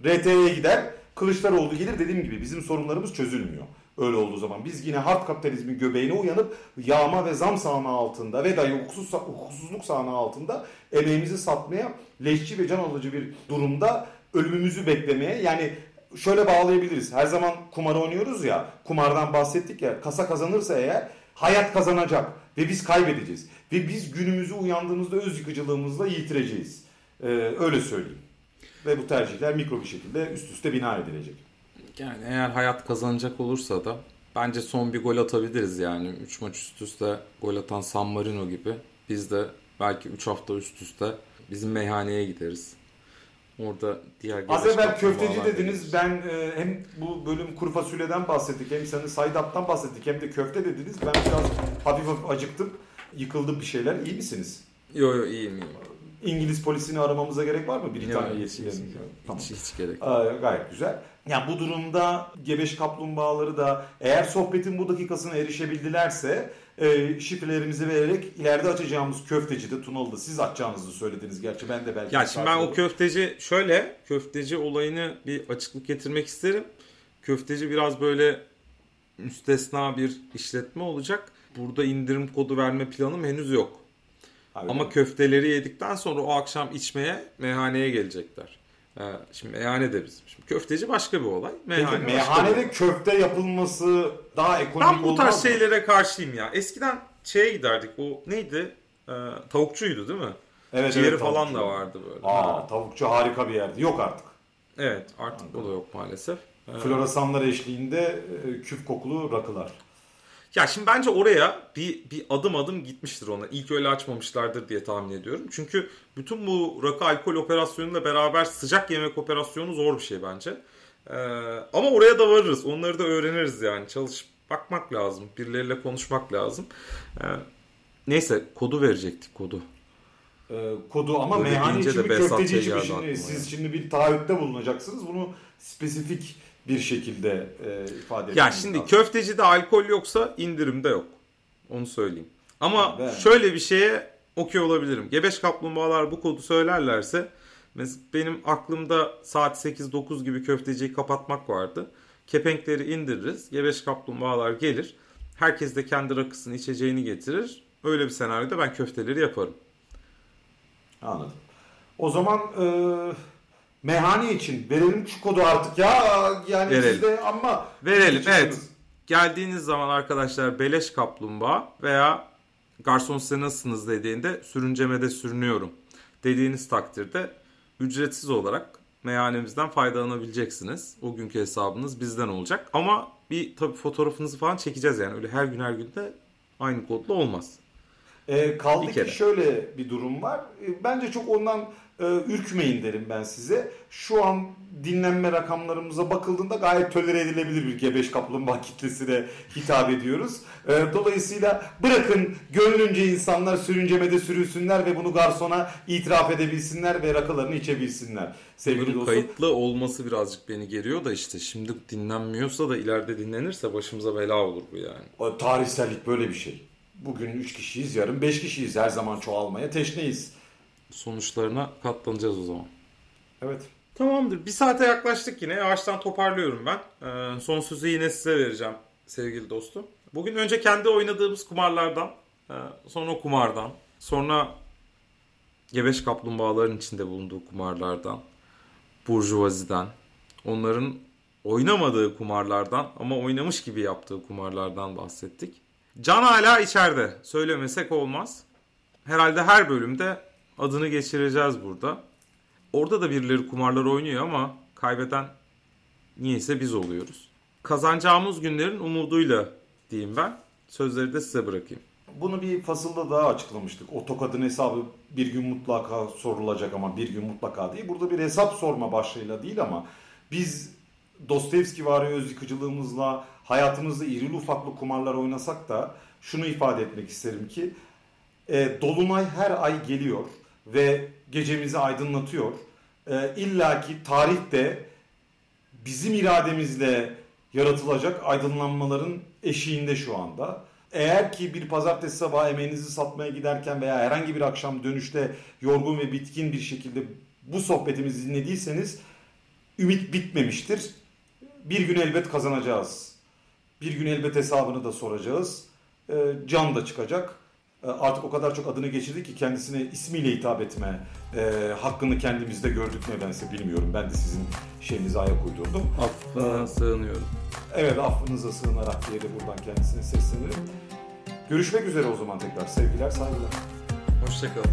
[SPEAKER 1] RT'ye gider, Kılıçdaroğlu gelir dediğim gibi bizim sorunlarımız çözülmüyor. Öyle olduğu zaman biz yine hard kapitalizmin göbeğine uyanıp yağma ve zam sahne altında ve dahi hukuksuz, hukuksuzluk sahne altında emeğimizi satmaya leşçi ve can alıcı bir durumda ölümümüzü beklemeye yani şöyle bağlayabiliriz. Her zaman kumar oynuyoruz ya kumardan bahsettik ya kasa kazanırsa eğer hayat kazanacak ve biz kaybedeceğiz. Ve biz günümüzü uyandığımızda öz yıkıcılığımızla yitireceğiz. Ee, öyle söyleyeyim. Ve bu tercihler mikro bir şekilde üst üste bina edilecek.
[SPEAKER 2] Yani eğer hayat kazanacak olursa da bence son bir gol atabiliriz yani. 3 maç üst üste gol atan San Marino gibi. Biz de belki 3 hafta üst üste bizim meyhaneye gideriz. Orada diğer
[SPEAKER 1] Az evvel köfteci dediniz.
[SPEAKER 2] geliriz.
[SPEAKER 1] Ben e, hem bu bölüm kuru fasulyeden bahsettik hem senin saydaptan bahsettik hem de köfte dediniz. Ben biraz hafif hafif acıktım. Yıkıldı bir şeyler. İyi misiniz?
[SPEAKER 2] Yo yo iyiyim iyiyim.
[SPEAKER 1] İngiliz polisini aramamıza gerek var mı? Bir
[SPEAKER 2] Yo,
[SPEAKER 1] tane
[SPEAKER 2] hiç, hiç.
[SPEAKER 1] Tamam.
[SPEAKER 2] hiç, hiç gerek.
[SPEAKER 1] Aa, gayet güzel. Yani bu durumda gebeş kaplumbağaları da eğer sohbetin bu dakikasına erişebildilerse e, şifrelerimizi vererek ileride açacağımız köftecide Tunalı'da siz açacağınızı söylediniz. Gerçi ben de belki...
[SPEAKER 2] Ya şimdi ben o
[SPEAKER 1] köfte
[SPEAKER 2] köfteci şöyle köfteci olayını bir açıklık getirmek isterim. Köfteci biraz böyle müstesna bir işletme olacak. Burada indirim kodu verme planım henüz yok. Ama köfteleri yedikten sonra o akşam içmeye meyhaneye gelecekler. Şimdi meyhane de bizim. Şimdi köfteci başka bir olay.
[SPEAKER 1] Peki
[SPEAKER 2] Meyhane bir
[SPEAKER 1] meyhanede
[SPEAKER 2] olay.
[SPEAKER 1] köfte yapılması daha ekonomik
[SPEAKER 2] Ben bu
[SPEAKER 1] olmaz
[SPEAKER 2] tarz
[SPEAKER 1] mı?
[SPEAKER 2] şeylere karşıyım ya. Eskiden şeye giderdik. O neydi? Ee, tavukçuydu değil mi?
[SPEAKER 1] Evet,
[SPEAKER 2] Ciğeri
[SPEAKER 1] evet,
[SPEAKER 2] falan da vardı böyle.
[SPEAKER 1] Aa, tavukçu harika bir yerdi. Yok artık.
[SPEAKER 2] Evet artık o da yok maalesef. Ee,
[SPEAKER 1] Floresanlar eşliğinde e, küf kokulu rakılar.
[SPEAKER 2] Ya şimdi bence oraya bir, bir adım adım gitmiştir ona. İlk öyle açmamışlardır diye tahmin ediyorum. Çünkü bütün bu rakı alkol operasyonuyla beraber sıcak yemek operasyonu zor bir şey bence. Ee, ama oraya da varırız. Onları da öğreniriz yani. Çalışıp bakmak lazım. Birileriyle konuşmak lazım. Ee, neyse kodu verecektik kodu.
[SPEAKER 1] E, kodu ama
[SPEAKER 2] Böyle
[SPEAKER 1] meyhane için mi köfteci için mi şimdi? Siz şimdi bir taahhütte bulunacaksınız. Bunu spesifik bir şekilde e, ifade
[SPEAKER 2] Ya
[SPEAKER 1] etmeniz
[SPEAKER 2] şimdi
[SPEAKER 1] lazım.
[SPEAKER 2] köftecide alkol yoksa indirimde yok. Onu söyleyeyim. Ama
[SPEAKER 1] Ben-
[SPEAKER 2] şöyle bir şeye okey olabilirim. Gebeş kaplumbağalar bu kodu söylerlerse benim aklımda saat 8-9 gibi köfteciyi kapatmak vardı. Kepenkleri indiririz. Gebeş kaplumbağalar gelir. Herkes de kendi rakısını içeceğini getirir. Öyle bir senaryoda ben köfteleri yaparım.
[SPEAKER 1] Anladım. O zaman e, meyhane için verelim şu kodu artık ya. Yani
[SPEAKER 2] Verelim.
[SPEAKER 1] siz de ama
[SPEAKER 2] Verelim evet. Geldiğiniz zaman arkadaşlar beleş kaplumbağa veya garson size nasılsınız dediğinde sürüncemede sürünüyorum dediğiniz takdirde ücretsiz olarak meyhanemizden faydalanabileceksiniz. O günkü hesabınız bizden olacak. Ama bir tabii fotoğrafınızı falan çekeceğiz yani. Öyle her gün her gün de aynı kodla olmaz.
[SPEAKER 1] E, kaldı
[SPEAKER 2] Bir kere.
[SPEAKER 1] ki şöyle bir durum var. E, bence çok ondan ürkmeyin derim ben size. Şu an dinlenme rakamlarımıza bakıldığında gayet tolere edilebilir bir gebeş kaplumbağa kitlesine hitap ediyoruz. E, dolayısıyla bırakın gönlünce insanlar sürüncemede sürünsünler ve bunu garsona itiraf edebilsinler ve rakılarını içebilsinler. Sevgili
[SPEAKER 2] Bunun
[SPEAKER 1] dostum.
[SPEAKER 2] kayıtlı olması birazcık beni geriyor da işte şimdi dinlenmiyorsa da ileride dinlenirse başımıza bela olur bu yani.
[SPEAKER 1] O tarihsellik böyle bir şey. Bugün 3 kişiyiz, yarın 5 kişiyiz. Her zaman çoğalmaya teşneyiz.
[SPEAKER 2] Sonuçlarına katlanacağız o zaman.
[SPEAKER 1] Evet.
[SPEAKER 2] Tamamdır. Bir saate yaklaştık yine. Yavaştan toparlıyorum ben. Ee, son sözü yine size vereceğim sevgili dostum. Bugün önce kendi oynadığımız kumarlardan, e, sonra o kumardan, sonra gebeş kaplumbağaların içinde bulunduğu kumarlardan, burjuvaziden, onların oynamadığı kumarlardan ama oynamış gibi yaptığı kumarlardan bahsettik. Can hala içeride. Söylemesek olmaz. Herhalde her bölümde adını geçireceğiz burada. Orada da birileri kumarlar oynuyor ama kaybeden niyeyse biz oluyoruz. Kazanacağımız günlerin umuduyla diyeyim ben. Sözleri de size bırakayım.
[SPEAKER 1] Bunu bir fasılda daha açıklamıştık. O tokadın hesabı bir gün mutlaka sorulacak ama bir gün mutlaka değil. Burada bir hesap sorma başlığıyla değil ama biz Dostoyevski vari öz yıkıcılığımızla hayatımızda irili ufaklı kumarlar oynasak da şunu ifade etmek isterim ki e, Dolunay her ay geliyor ve gecemizi aydınlatıyor. E, İlla ki tarihte bizim irademizle yaratılacak aydınlanmaların eşiğinde şu anda. Eğer ki bir pazartesi sabahı emeğinizi satmaya giderken veya herhangi bir akşam dönüşte yorgun ve bitkin bir şekilde bu sohbetimizi dinlediyseniz ümit bitmemiştir. Bir gün elbet kazanacağız. Bir gün elbet hesabını da soracağız. Ee, can da çıkacak. Ee, artık o kadar çok adını geçirdi ki kendisine ismiyle hitap etme e, hakkını kendimizde gördük nedense bilmiyorum. Ben de sizin şeyinize ayak uydurdum.
[SPEAKER 2] Affına sığınıyorum.
[SPEAKER 1] Evet affınıza sığınarak diye de buradan kendisine seslenirim. Görüşmek üzere o zaman tekrar. Sevgiler, saygılar.
[SPEAKER 2] Hoşçakalın.